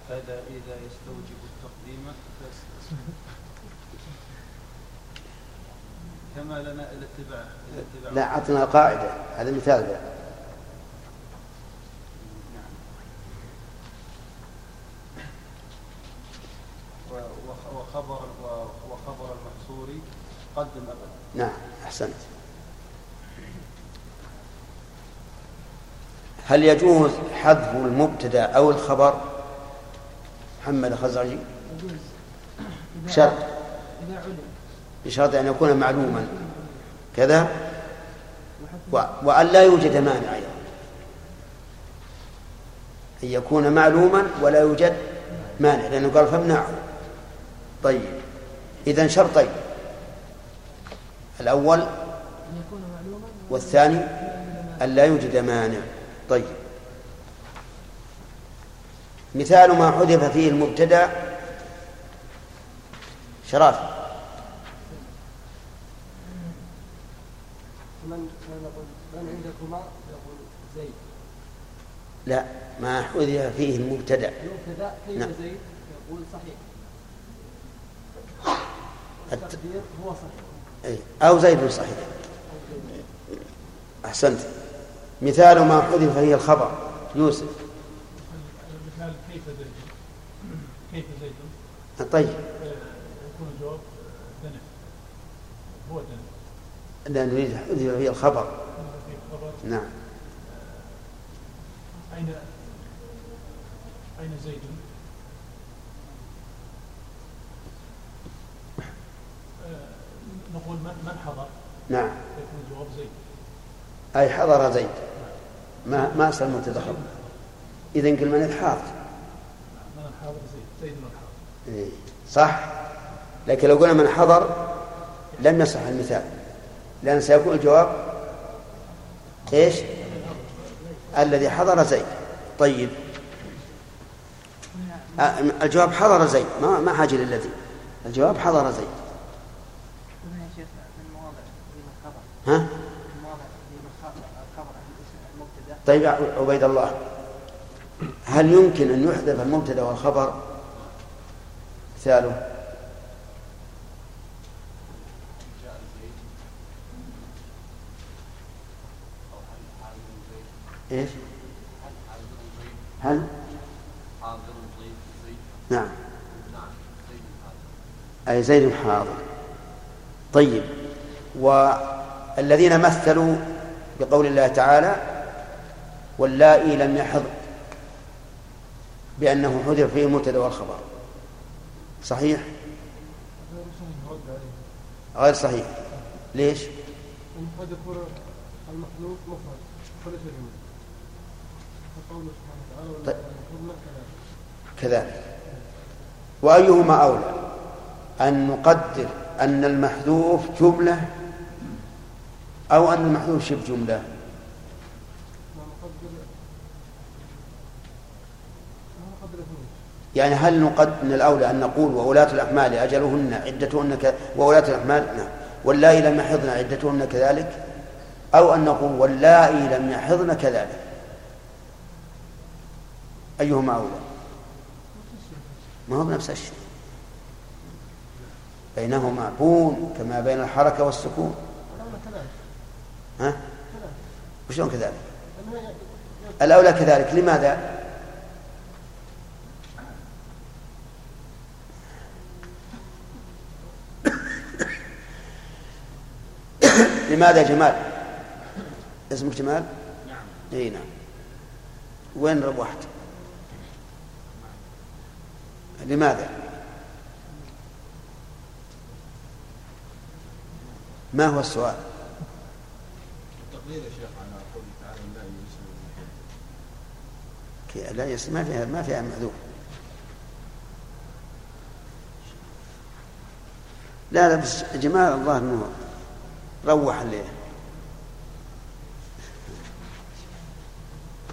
S6: فاذا إذا يستوجب التقديم كما لنا الاتباع
S1: لا أعطنا قاعدة. هذا مثال. بقى.
S6: نعم وخبر و- وخبر المحصور قدم أبدا.
S1: نعم أحسنت. هل يجوز حذف المبتدأ أو الخبر؟ محمد الخزرجي.
S10: يجوز. إذا
S1: شرط.
S10: إذا علم.
S1: بشرط أن يكون معلوما. كذا؟ وأن لا يوجد مانع أيضا. أن يكون معلوما ولا يوجد مانع لأنه قال فامنعه. طيب. إذا شرطين. الأول والثاني أن لا يوجد مانع. طيب. مثال ما حذف فيه المبتدأ شراف
S3: من نقول من عندكما؟ يقول زيد.
S1: لا ما حذف فيه المبتدأ.
S3: المبتدأ كيف
S1: نعم.
S3: زيد؟ يقول صحيح.
S1: الت-
S3: التقدير هو صحيح.
S1: أي، أو زيد صحيح. أحسنت. مثال ما حذف فيه الخبر. يوسف.
S2: مثال كيف زيد؟ كيف زيد؟
S1: طيب
S2: يكون الجواب دنف هو دنف
S1: لا نريد حذف فيه الخبر. نعم.
S2: أين أين زيد؟ آه، نقول من حضر؟
S1: نعم.
S2: يكون الجواب زيد.
S1: أي حضر زيد. ما ما مبتدأ خبر إذا قل من الحاضر.
S2: من الحاضر؟ زيد. زيد من الحاضر.
S1: إيه، صح. لكن لو قلنا من حضر لم يصح المثال. لأن سيكون الجواب إيش؟ الذي حضر زيد. طيب. الجواب حضر زيد ما ما حاجة للذي الجواب حضر زيد. ها؟
S9: المبتدا
S1: طيب عبيد الله هل يمكن أن يحذف المبتدأ والخبر؟ مثاله إيش؟ هل؟ نعم أي زيد حاضر طيب والذين مثلوا بقول الله تعالى واللائي لم يحض بأنه حذف فيه المبتدأ والخبر صحيح؟ غير صحيح ليش؟
S3: المخلوق مفرد فليس جمله فقوله سبحانه وتعالى
S1: طيب.
S3: كذلك
S1: وأيهما أولى؟ أن نقدر أن المحذوف جملة أو أن المحذوف شبه جملة؟ يعني هل نقد من الأولى أن نقول وولاة الأحمال أجلهن عدتهن ك... وولاة الأحمال؟ نعم. واللائي لم يحضن عدتهن كذلك؟ أو أن نقول واللائي لم يحضن كذلك؟ أيهما أولى ما هو بنفس الشيء. بينهما بون كما بين الحركة والسكون. ها؟
S3: كذلك
S1: وشلون كذلك؟ الأولى كذلك لماذا؟ لماذا جمال؟ اسمك جمال؟ نعم. إي نعم. وين رب واحد لماذا؟ ما هو السؤال؟
S6: التقدير يا شيخ على قوله تعالى لا يسلم
S1: كي- لا يس ما فيها ما فيها معذور لا لا بس جمال الله إنه روح الليل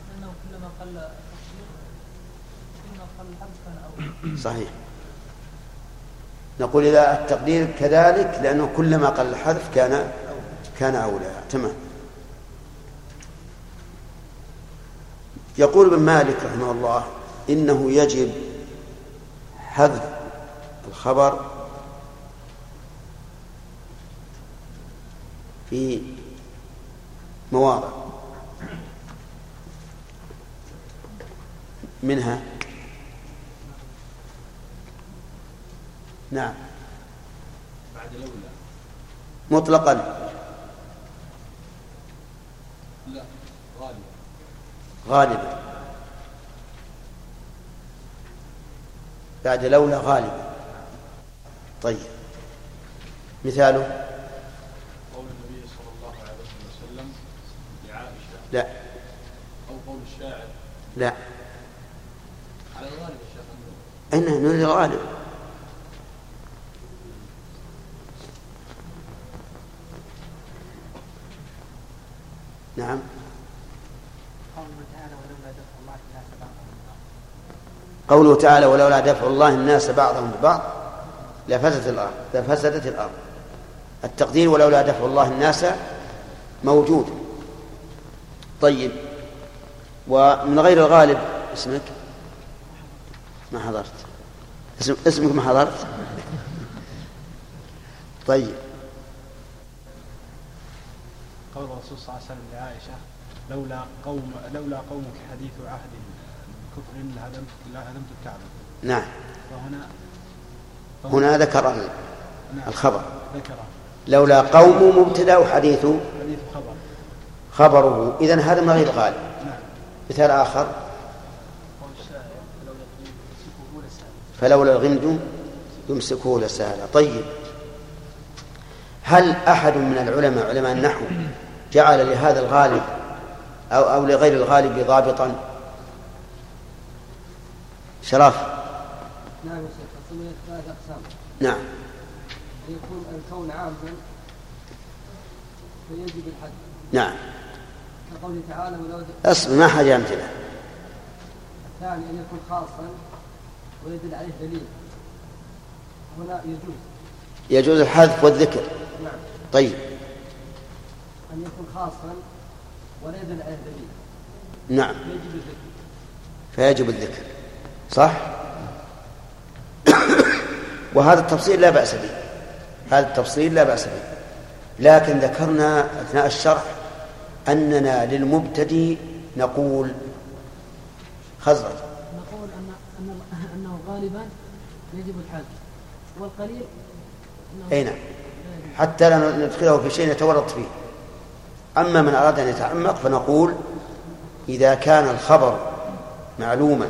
S10: لأنه كلما قل التقدير كلما قل الحرف كان أولى
S1: صحيح. نقول إذا التقدير كذلك لأنه كلما قل الحذف كان كان أولى. تمام. يقول ابن مالك رحمه الله إنه يجب حذف الخبر في مواضع منها نعم.
S6: بعد لولا
S1: مطلقا.
S6: لا غالبا.
S1: غالبا. بعد لولا غالبا. طيب. مثاله؟
S6: قول النبي صلى الله عليه وسلم لعائشة.
S1: لا.
S6: أو قول الشاعر.
S1: لا.
S6: على الغالب يا شيخ. أنه
S1: انه نعم. قوله تعالى ولولا دفع الله الناس بعضهم ببعض. لفسدت الأرض لفسدت الأرض. التقدير ولولا دفع الله الناس موجود. طيب. ومن غير الغالب اسمك؟ ما حضرت. اسم اسمك ما حضرت؟ طيب.
S2: قول الرسول صلى الله عليه وسلم لعائشة لولا قوم لولا قومك حديث عهد كفر لهدمت لهدمت الكعبة.
S1: نعم.
S2: فهنا
S1: هنا ذكر
S2: نعم.
S1: الخبر.
S2: ذكر.
S1: لولا قوم مبتدا وحديث
S2: حديث خبر.
S1: خبره. اذا هذا من غير غالب.
S2: نعم.
S1: مثال
S11: آخر.
S1: فلولا الغمد يمسكه لسهل طيب. هل أحد من العلماء علماء النحو جعل لهذا الغالب أو أو لغير الغالب ضابطا. شرف.
S5: نعم يا شيخ السمية ثلاث أقسام.
S1: نعم.
S5: أن يكون الكون عاما فيجب الحد.
S1: نعم.
S5: كقوله تعالى ولو
S1: أصبر ما حاجة أمثلة.
S5: الثاني أن يكون خاصا ويدل عليه دليل. هنا يجوز.
S1: يجوز الحذف والذكر.
S5: نعم.
S1: طيب.
S5: أن يكون خاصا ولا يدل عليه دليل
S1: نعم.
S5: يجب الذكر.
S1: فيجب الذكر. صح؟ وهذا التفصيل لا بأس به. هذا التفصيل لا بأس به. لكن ذكرنا أثناء الشرح أننا للمبتدئ نقول خزرج.
S10: نقول أن أن أنه غالبا يجب الحذف. والقليل أنه
S1: أي نعم. حتى لا ندخله في شيء يتورط فيه. أما من أراد أن يتعمق فنقول إذا كان الخبر معلوما